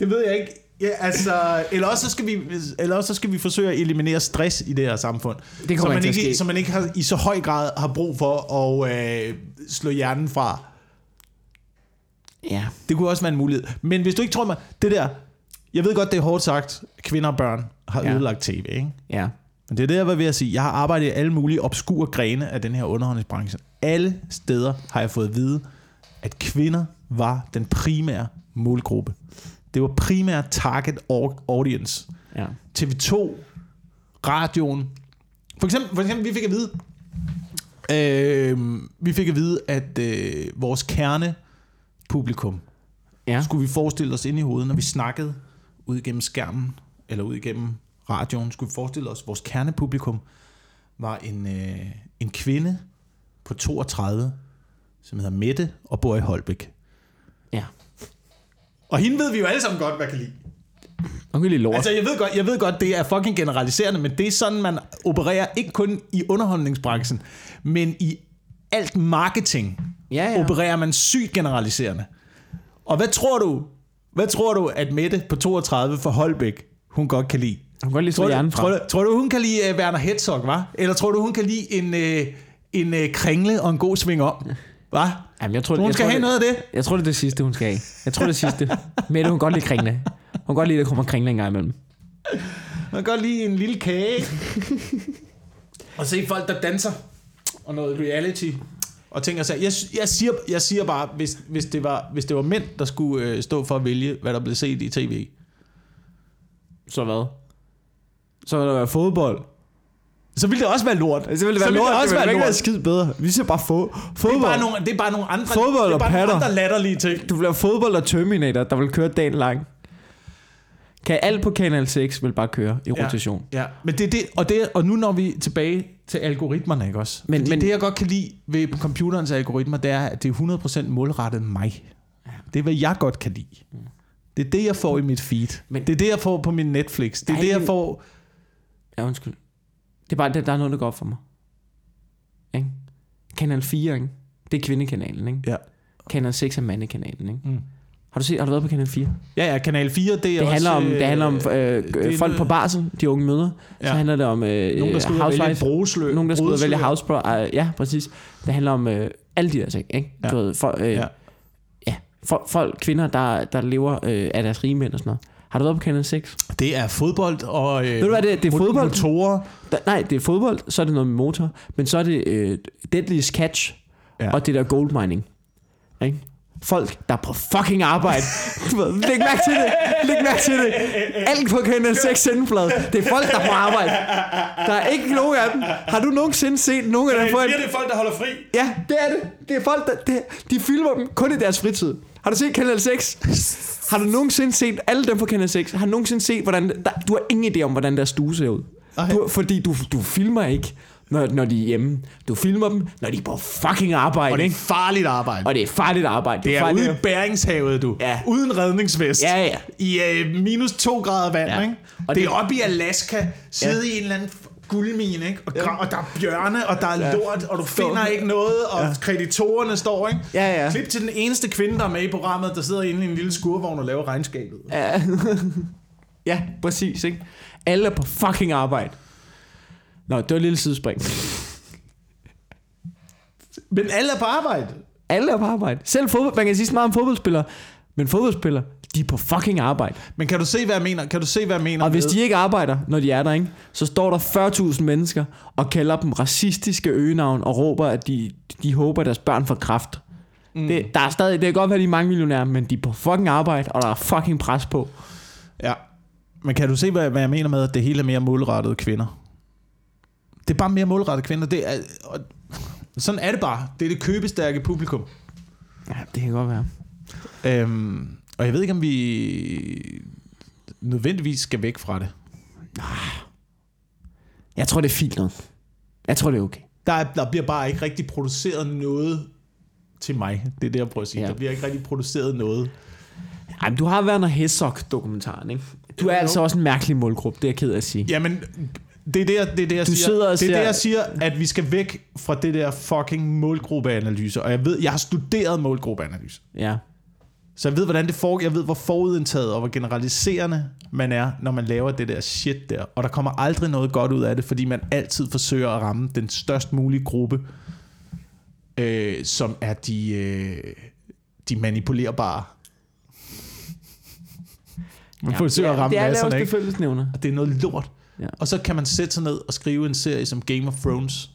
S2: Det ved jeg ikke. Ja, altså, eller også, så skal vi, eller også så skal vi forsøge at eliminere stress i det her samfund.
S1: Det kommer
S2: så man
S1: ikke
S2: ikke, så man ikke har, i så høj grad har brug for at øh, slå hjernen fra.
S1: Ja.
S2: Det kunne også være en mulighed. Men hvis du ikke tror mig, det der, jeg ved godt, det er hårdt sagt, kvinder og børn har
S1: Ja.
S2: ødelagt tv, ikke?
S1: Ja.
S2: Men det er det, jeg var ved at sige. Jeg har arbejdet i alle mulige obskure grene af den her underholdningsbranche. Alle steder har jeg fået at vide, at kvinder var den primære målgruppe. Det var primært target au- audience.
S1: Ja.
S2: TV2, radioen. For eksempel, for eksempel vi fik at vide, øh, vi fik at vide, at øh, vores kernepublikum,
S1: Ja.
S2: skulle vi forestille os ind i hovedet, når vi snakkede ud igennem skærmen, eller ud igennem radioen, skulle vi forestille os, at vores kernepublikum var en, øh, en kvinde på 32, som hedder Mette, og bor i Holbæk.
S1: Ja.
S2: Og hende ved vi jo alle sammen godt, hvad kan lide.
S1: Hun kan lide lort.
S2: Altså, jeg ved, godt, jeg ved godt, det er fucking generaliserende, men det er sådan, man opererer ikke kun i underholdningsbranchen, men i alt marketing
S1: ja, ja.
S2: opererer man sygt generaliserende. Og hvad tror du, hvad tror du, at Mette på 32 for Holbæk, hun godt kan lide?
S1: Hun kan godt lide
S2: Tror du, tror, du, tror du, hun kan lide uh, Werner Herzog, hva? Eller tror du, hun kan lide en, uh, en uh, kringle og en god sving om? Hva?
S1: Jamen, jeg tror,
S2: Hun
S1: jeg
S2: skal
S1: tror,
S2: have
S1: det,
S2: noget af det.
S1: Jeg tror, det er det sidste, hun skal have. Jeg tror, det er det sidste. Mette, hun kan godt lide kringle. Hun kan godt lide, at der kommer kringle en gang imellem.
S2: Man kan godt lide en lille kage. og se folk, der danser. Og noget reality. Og tænker sig, jeg, jeg, siger, jeg siger bare, hvis, hvis, det var, hvis det var mænd, der skulle øh, stå for at vælge, hvad der blev set i tv,
S1: Så hvad? Så vil der være fodbold.
S2: så ville det også være lort.
S1: Så vil det være
S2: ville
S1: lort.
S2: også
S1: det vil
S2: være
S1: ikke
S2: lort.
S1: være skid bedre. Vi ser bare fo-
S2: Det er
S1: fodbold.
S2: bare nogle, det er bare nogle andre,
S1: Fodbold
S2: det er
S1: og
S2: bare nogle
S1: patter.
S2: andre latterlige ting.
S1: Du bliver fodbold og Terminator, der vil køre dagen lang. Kan alt på Kanal 6 vil bare køre i
S2: Ja.
S1: rotation.
S2: Ja, men det er det, og, det, og nu når vi tilbage til algoritmerne, ikke også?
S1: Men-
S2: Men, Fordi
S1: men-
S2: men, det, jeg godt kan lide ved computerens algoritmer, det er, at det er 100% målrettet mig. Det er, hvad jeg godt kan lide. Det er det, jeg får i mit feed.
S1: Men-
S2: det er det, jeg får på min Netflix. Det er det, jeg får...
S1: Ja, undskyld. Det er bare, det, der er noget, der går op for mig. Ikke? Kanal 4, ikke? Det er kvindekanalen, ikke?
S2: Ja.
S1: Kanal 6 er mandekanalen, ikke?
S2: Mm.
S1: Har du set, har du været på Kanal 4?
S2: Ja, ja, Kanal 4, det er
S1: Det
S2: også...
S1: handler om,
S2: øh,
S1: det handler om øh,
S2: det er
S1: folk på barsel, de unge mødre. Ja. Så handler det om øh,
S2: Nogen, der skal og vælge brugsløb.
S1: Nogen, der skal vælge housebro. Uh, ja, præcis. Det handler om øh, alle de der ting, ikke?
S2: Ja.
S1: Du ved, for, øh, ja.
S2: Ja.
S1: For, folk, kvinder, der, der lever øh, af deres rige mænd og sådan noget. Har du været på Kanal 6?
S2: Det er fodbold og... Øh,
S1: Ved du hvad det er? Det er fodbold.
S2: Motorer.
S1: Da, nej, det er fodbold, så er det noget med motor, men så er det øh, Deadliest Catch. Ja. og det der gold mining. Ikke? Folk, der er på fucking arbejde. Læg mærke til det. Læg mærke til det. Alt på Kanal 6 sendeflade. Det er folk, der er på arbejde. Der er ikke nogen af dem. Har du nogensinde set nogen af dem
S2: det er folk, der holder fri.
S1: Ja, det er det. Det er folk, der... Det, de filmer dem kun i deres fritid. Har du set Kanal 6? Har du nogensinde set alle dem på Kanal 6? Har du nogensinde set, hvordan... Der, du har ingen idé om, hvordan deres stue ser ud.
S2: Nej.
S1: Du, fordi du, du filmer ikke, når, når de er hjemme. Du filmer dem, når de er på fucking arbejde,
S2: Og det er farligt arbejde.
S1: Og det er farligt arbejde.
S2: Det er
S1: farligt.
S2: ude i bæringshavet, du.
S1: Ja.
S2: Uden redningsvest.
S1: Ja, ja.
S2: I uh, minus to grader vand,
S1: Ja.
S2: ikke?
S1: Og
S2: Og det er
S1: det-
S2: oppe i Alaska, sidde
S1: Ja.
S2: i en eller anden guldmine, ikke? Og,
S1: Ja.
S2: og der er bjørne, og der er
S1: Ja.
S2: lort, og du finder ikke noget, og
S1: ja.
S2: kreditorerne står, ikke?
S1: Ja, ja.
S2: Klip til den eneste kvinde, der er med i programmet, der sidder inde i en lille skurvogn og laver regnskabet.
S1: Ja. ja, præcis, ikke? Alle er på fucking arbejde. Nå, det var et lille sidespring.
S2: Men alle er på arbejde.
S1: Alle er på arbejde. Selv fodbold, man kan sige så meget om fodboldspillere, men fodboldspillere, de er på fucking arbejde.
S2: Men kan du se, hvad jeg mener? Kan du se, hvad jeg mener
S1: Og hvis de ikke arbejder, når de er der, ikke, så står der 40.000 mennesker og kalder dem racistiske øgenavn og råber, at de, de håber, at deres børn får kraft. Mm. Det, der er stadig, det kan godt være, at de er mange millionærer, men de er på fucking arbejde, og der er fucking pres på.
S2: Ja. Men kan du se, hvad, hvad jeg mener med, at det hele er mere målrettet kvinder? Det er bare mere målrettet kvinder. Det er, og, sådan er det bare. Det er det købestærke publikum.
S1: Ja, det kan godt være.
S2: Øhm, og jeg ved ikke, om vi nødvendigvis skal væk fra det.
S1: Jeg tror, det er fint noget. Jeg tror, det er okay.
S2: Der, er, der bliver bare ikke rigtig produceret noget til mig. Det er det, jeg prøver at sige.
S1: Ja.
S2: Der bliver ikke rigtig produceret noget.
S1: Ej, men du har været noget Hessok-dokumentaren, ikke? Du er
S2: Jo.
S1: altså også en mærkelig målgruppe, det er jeg ked af at sige.
S2: Jamen, det er det, jeg, det, er det, jeg
S1: Du
S2: siger.
S1: sidder og
S2: det er
S1: ser-
S2: det, jeg siger, at vi skal væk fra det der fucking målgruppeanalyse. Og jeg ved, jeg har studeret målgruppeanalyse.
S1: Ja.
S2: Så jeg ved, hvordan det foregår. Jeg ved, hvor forudindtaget og hvor generaliserende man er, når man laver det der shit der. Og der kommer aldrig noget godt ud af det, fordi man altid forsøger at ramme den størst mulige gruppe, øh, som er de, øh, de manipulerbare. Man ja, forsøger at ramme
S1: det er
S2: masserne, ikke? det er noget lort.
S1: Ja.
S2: Og så kan man sætte sig ned og skrive en serie som Game of Thrones,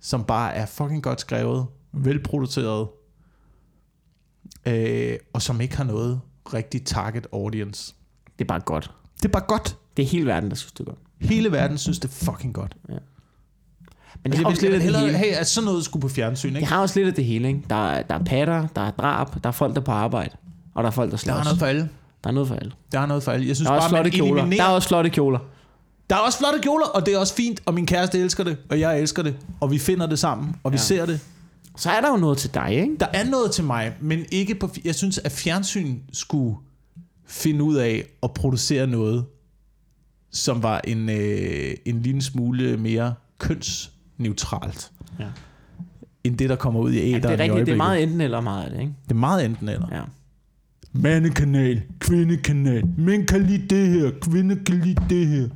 S2: som bare er fucking godt skrevet, velproduceret, øh, og som ikke har noget rigtig target audience.
S1: Det er bare godt.
S2: Det er bare godt.
S1: Det er hele verden, der synes, det er godt.
S2: Hele verden synes, det er fucking godt.
S1: Men det har også lidt af det hele.
S2: Hey, at sådan noget skulle på fjernsyn,
S1: Det
S2: ikke?
S1: har også lidt af det hele, ikke? Der, er- der er patter, der er drab, der er folk, der er på arbejde, og der er folk, der
S2: Der
S1: slås.
S2: er noget for alle.
S1: Der er noget for alle.
S2: Der er noget for alle. Jeg synes
S1: Der er også
S2: bare,
S1: flotte kjoler.
S2: eliminerer...
S1: Der er også flotte kjoler.
S2: Der er også flotte kjoler, og det er også fint, og min kæreste elsker det, og jeg elsker det, og vi finder det sammen, og vi
S1: Ja.
S2: ser det.
S1: Så er der jo noget til dig, ikke?
S2: Der er noget til mig, men ikke på... Jeg synes, at fjernsyn skulle finde ud af at producere noget, som var en, øh, en lille smule mere kønsneutralt,
S1: Ja.
S2: end det, der kommer ud i æderen
S1: Ja, det er rigtigt. Det er meget enten eller meget af det, ikke?
S2: det er meget enten eller.
S1: Ja.
S2: Mandekanal, kvindekanal, mænd kan lide det her, kvinder kan lide det her.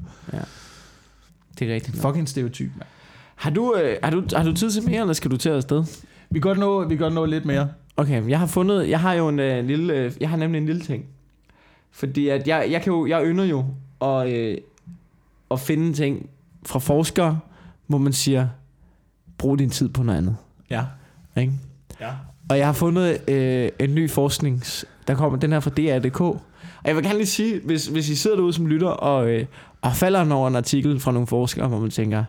S1: Det er rigtigt.
S2: Fucking stereotyp, mand.
S1: Har du, øh, har, du, har du tid til mere, eller skal du til afsted?
S2: Vi kan godt nå, vi kan godt nå lidt mere.
S1: Okay, jeg har fundet, jeg har jo en øh, lille, øh, jeg har nemlig en lille ting. Fordi at jeg, jeg kan jo, jeg ynder jo at, øh, at finde ting fra forskere, hvor man siger, brug din tid på noget andet.
S2: Ja.
S1: Ikke?
S2: Ja.
S1: Og jeg har fundet øh, en ny forsknings... Der kommer den her fra DR.dk. Og jeg vil gerne lige sige, hvis, hvis I sidder derude som lytter, og, øh, og falder over en artikel fra nogle forskere, hvor man tænker,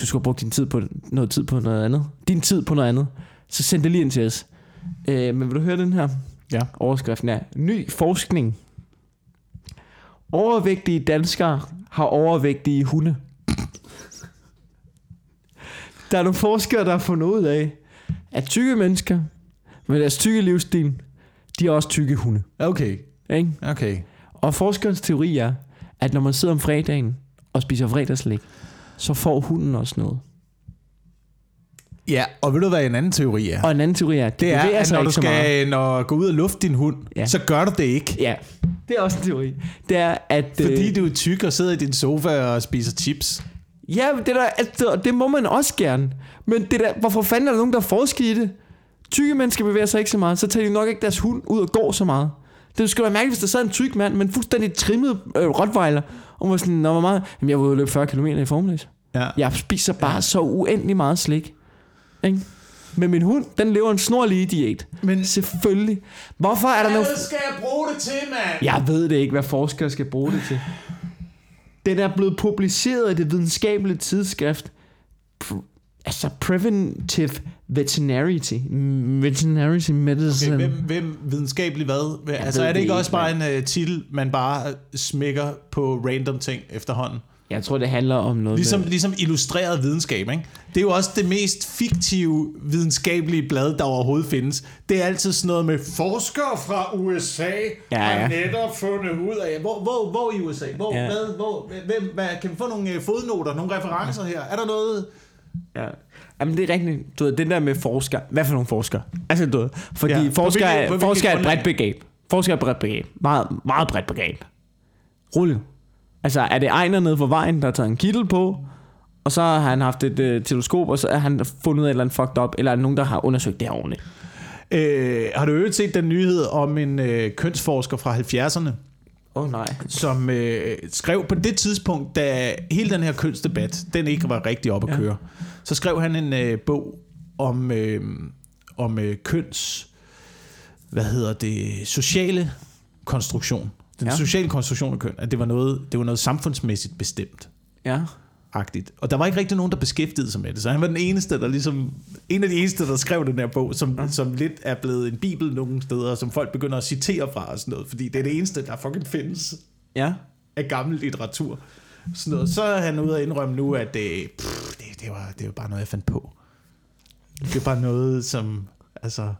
S1: du skulle have brugt din tid på noget tid på noget andet. Din tid på noget andet. Så send det lige ind til os. Øh, men vil du høre den her?
S2: Ja.
S1: Overskriften er, ny forskning. Overvægtige danskere har overvægtige hunde. Der er nogle forskere, der har fundet ud af, at tykke mennesker med deres tykke livsstil, de er også tykke hunde.
S2: Okay.
S1: Ikke?
S2: Okay.
S1: Og forskerens teori er, at når man sidder om fredagen og spiser fredagslæg, så får hunden også noget.
S2: Ja, og ved du hvad en anden teori er?
S1: Og en anden teori er, at de
S2: det er, at når du skal når gå ud og lufte din hund,
S1: Ja.
S2: så gør du det ikke.
S1: Ja, det er også en teori. Det er, at...
S2: Fordi
S1: øh,
S2: du er tyk og sidder i din sofa og spiser chips.
S1: Ja, det, der, altså, det må man også gerne. Men det der, hvorfor fanden er der nogen, der forsker i det? Tykke mennesker bevæger sig ikke så meget, så tager de nok ikke deres hund ud og går så meget. Det skulle være mærkeligt, hvis der sad en tyk mand, men fuldstændig trimmet øh, rottweiler, og var sådan, Nå, hvor meget? Jamen, jeg var ude og løbe 40 km i formiddags.
S2: Ja.
S1: Jeg spiser bare ja. så uendelig meget slik. Ikke? Men min hund, den lever en snorlige diæt.
S2: Men
S1: Selvfølgelig. Hvorfor er der noget...
S2: skal jeg bruge det til, mand?
S1: Jeg ved det ikke, hvad forskere skal bruge det til. Den er blevet publiceret i det videnskabelige tidsskrift. Pr- altså Preventive Veterinarity. Veterinarity Medicine.
S2: Okay, hvem, hvem videnskabelig hvad? hvad altså er det
S1: det
S2: ikke
S1: ikke,
S2: også bare en uh, titel, man bare smækker på random ting efterhånden?
S1: Jeg tror, det handler om noget
S2: Ligesom,
S1: med...
S2: ligesom illustreret videnskab, ikke? Det er jo også det mest fiktive videnskabelige blad, der overhovedet findes. Det er altid sådan noget med forskere fra USA
S1: Ja,
S2: har
S1: ja.
S2: netop fundet ud af... Hvor, hvor, hvor i USA? Hvor,
S1: Ja.
S2: ja. hvad, hvor, hvem, hvad, kan vi få nogle øh, fodnoter, nogle referencer her? Er der noget...
S1: Ja. Jamen, det er rigtigt. Du ved, den der med forskere... Hvad for nogle forskere? Altså, du ved, fordi
S2: Ja,
S1: ja,
S2: på hvilket-
S1: er,
S2: på
S1: er et bredt begreb. Forskere er et bredt begreb. Meget, meget bredt begreb. Rulle. Altså, er det Ejner nede på vejen, der har taget en kittel på, og så har han haft et øh, teleskop, og så har han fundet ud af et eller andet fucked up, eller er der nogen, der har undersøgt det her ordentligt?
S2: Øh, har du øvrigt set den nyhed om en øh, kønsforsker fra 70'erne,
S1: Åh oh, nej.
S2: som øh, skrev på det tidspunkt, da hele den her kønsdebat, den ikke var rigtig op at
S1: Ja.
S2: køre, så skrev han en øh, bog om, øh, om øh, køns, hvad hedder det, sociale konstruktion. Den
S1: Ja.
S2: ja. sociale konstruktion af køn, at det var noget, det var noget samfundsmæssigt bestemt.
S1: Ja.
S2: Agtigt. Og der var ikke rigtig nogen, der beskæftigede sig med det. Så han var den eneste, der ligesom... En af de eneste, der skrev den her bog, som, ja. som lidt er blevet en bibel nogle steder, som folk begynder at citere fra og sådan noget. Fordi det er det eneste, der fucking findes
S1: Ja.
S2: af gammel litteratur. Sådan noget. Så er han ude at indrømme nu, at det, pff, det, det, var, det var bare noget, jeg fandt på. Det var bare noget, som... Altså...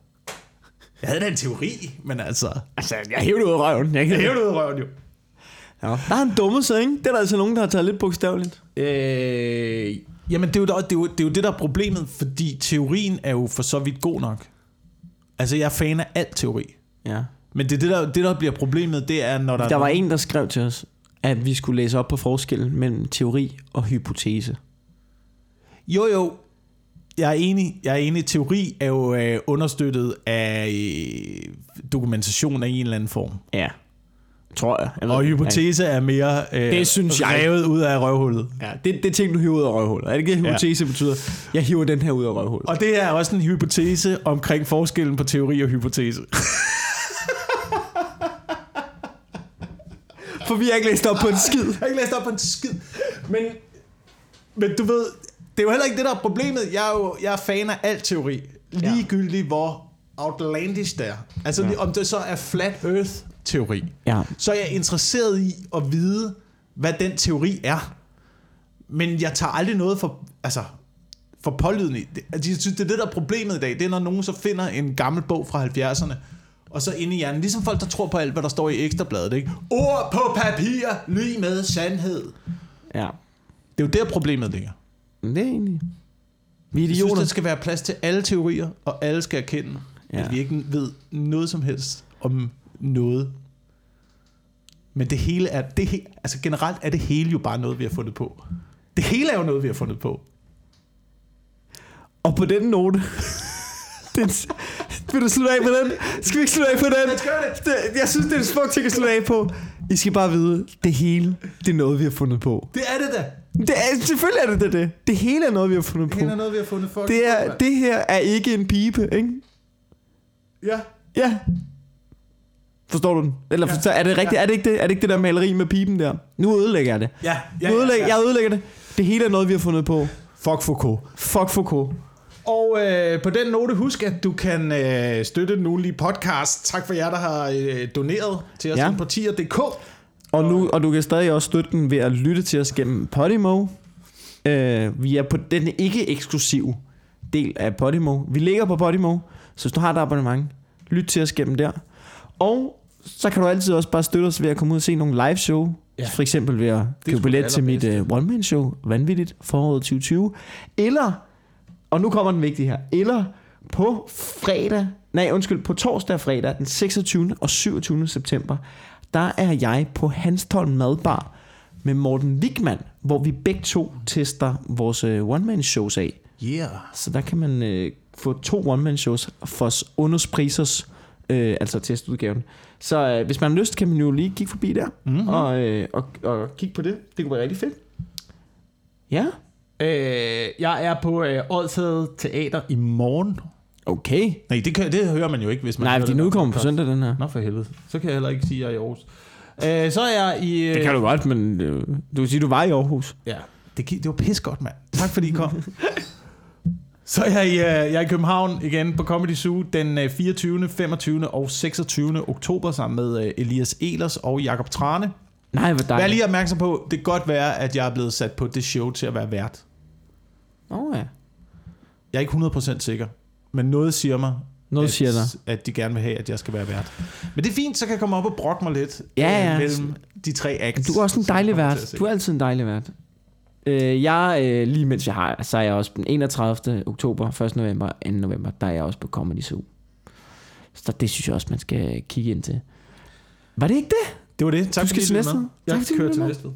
S2: Jeg havde da en teori, men altså...
S1: Altså, jeg hævde ud af røven. Jeg,
S2: Jeg hævde ud af røven jo.
S1: Ja. Der er en dumme sig, ikke? Det er der altså nogen, der har taget lidt bogstaveligt.
S2: Øh, jamen, det er, jo, det, er jo, det er jo det, der er problemet, fordi teorien er jo for så vidt god nok. Altså, jeg er fan af alt teori.
S1: Ja.
S2: Men det, det, der, det, der bliver problemet, det er, når der,
S1: Der
S2: er
S1: var
S2: nogen-
S1: en, der skrev til os, at vi skulle læse op på forskellen mellem teori og hypotese.
S2: Jo, jo. Jeg er enig. Jeg er enig. Teori er jo øh, understøttet af øh, dokumentation af en eller anden form.
S1: Ja. Tror jeg. jeg
S2: Og hypotese er mere øh,
S1: Det synes jeg.
S2: revet ud af røvhullet.
S1: Ja, det, det er ting, du hiver ud af røvhullet. Er det ikke det, hypotese ja. betyder? Jeg hiver den her ud af røvhullet.
S2: Og det er også en hypotese omkring forskellen på teori og hypotese.
S1: For vi har ikke læst op på en skid.
S2: Jeg har ikke læst op på en skid. Men, men du ved, det er jo heller ikke det, der er problemet. Jeg er jo jeg er fan af al teori. Ligegyldigt hvor outlandish det er. Altså ja. om det så er flat earth teori.
S1: Ja.
S2: Så er jeg interesseret i at vide, hvad den teori er. Men jeg tager aldrig noget for, altså, for pålydende. Det, altså, jeg synes, det er det, der er problemet i dag. Det er, når nogen så finder en gammel bog fra 70'erne, og så inde i hjernen, ligesom folk, der tror på alt, hvad der står i ekstrabladet, ikke? Ord på papir, lige med sandhed.
S1: Ja.
S2: Det er jo der, problemet ligger.
S1: Det er egentlig... Vi er
S2: Jeg synes,
S1: idioter.
S2: der skal være plads til alle teorier, og alle skal erkende. Ja. at vi ikke ved noget som helst om noget. Men det hele er, det, he- altså generelt er det hele jo bare noget, vi har fundet på. Det hele er jo noget, vi har fundet på.
S1: Og på den note... det, vil du slutte af på den? Skal vi ikke slutte af på den?
S2: Det.
S1: det jeg synes, det er en smuk ting at slutte af på. I skal bare vide, det hele, det er noget, vi har fundet på.
S2: Det er det da.
S1: Det er, selvfølgelig er det det, det. Det hele er noget, vi har fundet på.
S2: Det er noget, vi har fundet folk.
S1: Det, er, det her er ikke en pibe, ikke?
S2: Ja.
S1: Ja. Forstår du den? Eller
S2: Ja.
S1: ja. er det rigtigt? Er det, ikke det? er det ikke det der maleri med piben der? Nu ødelægger jeg det.
S2: Ja,
S1: Ja, nu ødelægger, Jeg ødelægger det. Det hele er noget, vi har fundet på.
S2: Fuck Foucault.
S1: Fuck Foucault.
S2: Og øh, på den note, husk, at du kan øh, støtte den ugenlige podcast. Tak for jer, der har øh, doneret til os
S1: Ja.
S2: ja. på tier.dk.
S1: Og, nu, og du kan stadig også støtte den ved at lytte til os gennem Podimo. Øh, vi er på den ikke eksklusive del af Podimo. Vi ligger på Podimo, så hvis du har et abonnement, lyt til os gennem der. Og så kan du altid også bare støtte os ved at komme ud og se nogle live show.
S2: Ja.
S1: For eksempel ved at købe billet til mit uh, one-man show, Vanvittigt, foråret 2020. Eller, og nu kommer den vigtige her, eller på fredag, nej undskyld, på torsdag og fredag, den 26. og 27. september, der er jeg på Hanstholm Madbar med Morten Wigman, hvor vi begge to tester vores uh, one-man-shows af.
S2: Yeah.
S1: Så der kan man øh, få to one-man-shows for undersprisers, øh, altså testudgaven. Så øh, hvis man har lyst, kan man jo lige kigge forbi der
S2: Mm-hmm.
S1: og, øh, og, og kigge på det. Det kunne være rigtig fedt. Ja,
S2: Øh, jeg er på øh, Odshed Teater i morgen.
S1: okay.
S2: Nej, det, kan, det hører man jo ikke, hvis man
S1: Nej, fordi
S2: den
S1: nu
S2: her
S1: kommer på søndag den her.
S2: Nå for helvede. Så kan jeg heller ikke sige, at jeg er i Aarhus. Øh, så er jeg i... Øh,
S1: Det kan du godt, men øh, du kan sige, du var i Aarhus.
S2: Ja, det, det var pis godt, mand. Tak fordi I kom. Så er jeg, i, øh, jeg er i København igen på Comedy Zoo den øh, 24., 25. og 26. oktober sammen med øh, Elias Elers og Jakob Trane.
S1: Nej, hvor
S2: Vær
S1: dejligt.
S2: lige opmærksom på, det kan godt være, at jeg er blevet sat på det show til at være vært.
S1: Åh oh, ja.
S2: Jeg er ikke 100% sikker, men noget siger mig,
S1: Noget
S2: at,
S1: siger der.
S2: at de gerne vil have, at jeg skal være vært. Men det er fint, så kan jeg komme op og brokke mig lidt
S1: Ja, ja.
S2: øh, mellem de tre acts.
S1: Du er også en dejlig vært. Du er altid en dejlig vært. Øh, jeg, øh, lige mens jeg har, så er jeg også den 31. oktober, 1. november, 2. november, der er jeg også på Comedy Zoo. Så det synes jeg også, man skal kigge ind til. Var det ikke det?
S2: Det var det. Tak
S1: Du skal
S2: fordi
S1: til
S2: lyttede med. Jeg
S1: du
S2: kører til
S1: med.
S2: Næstved.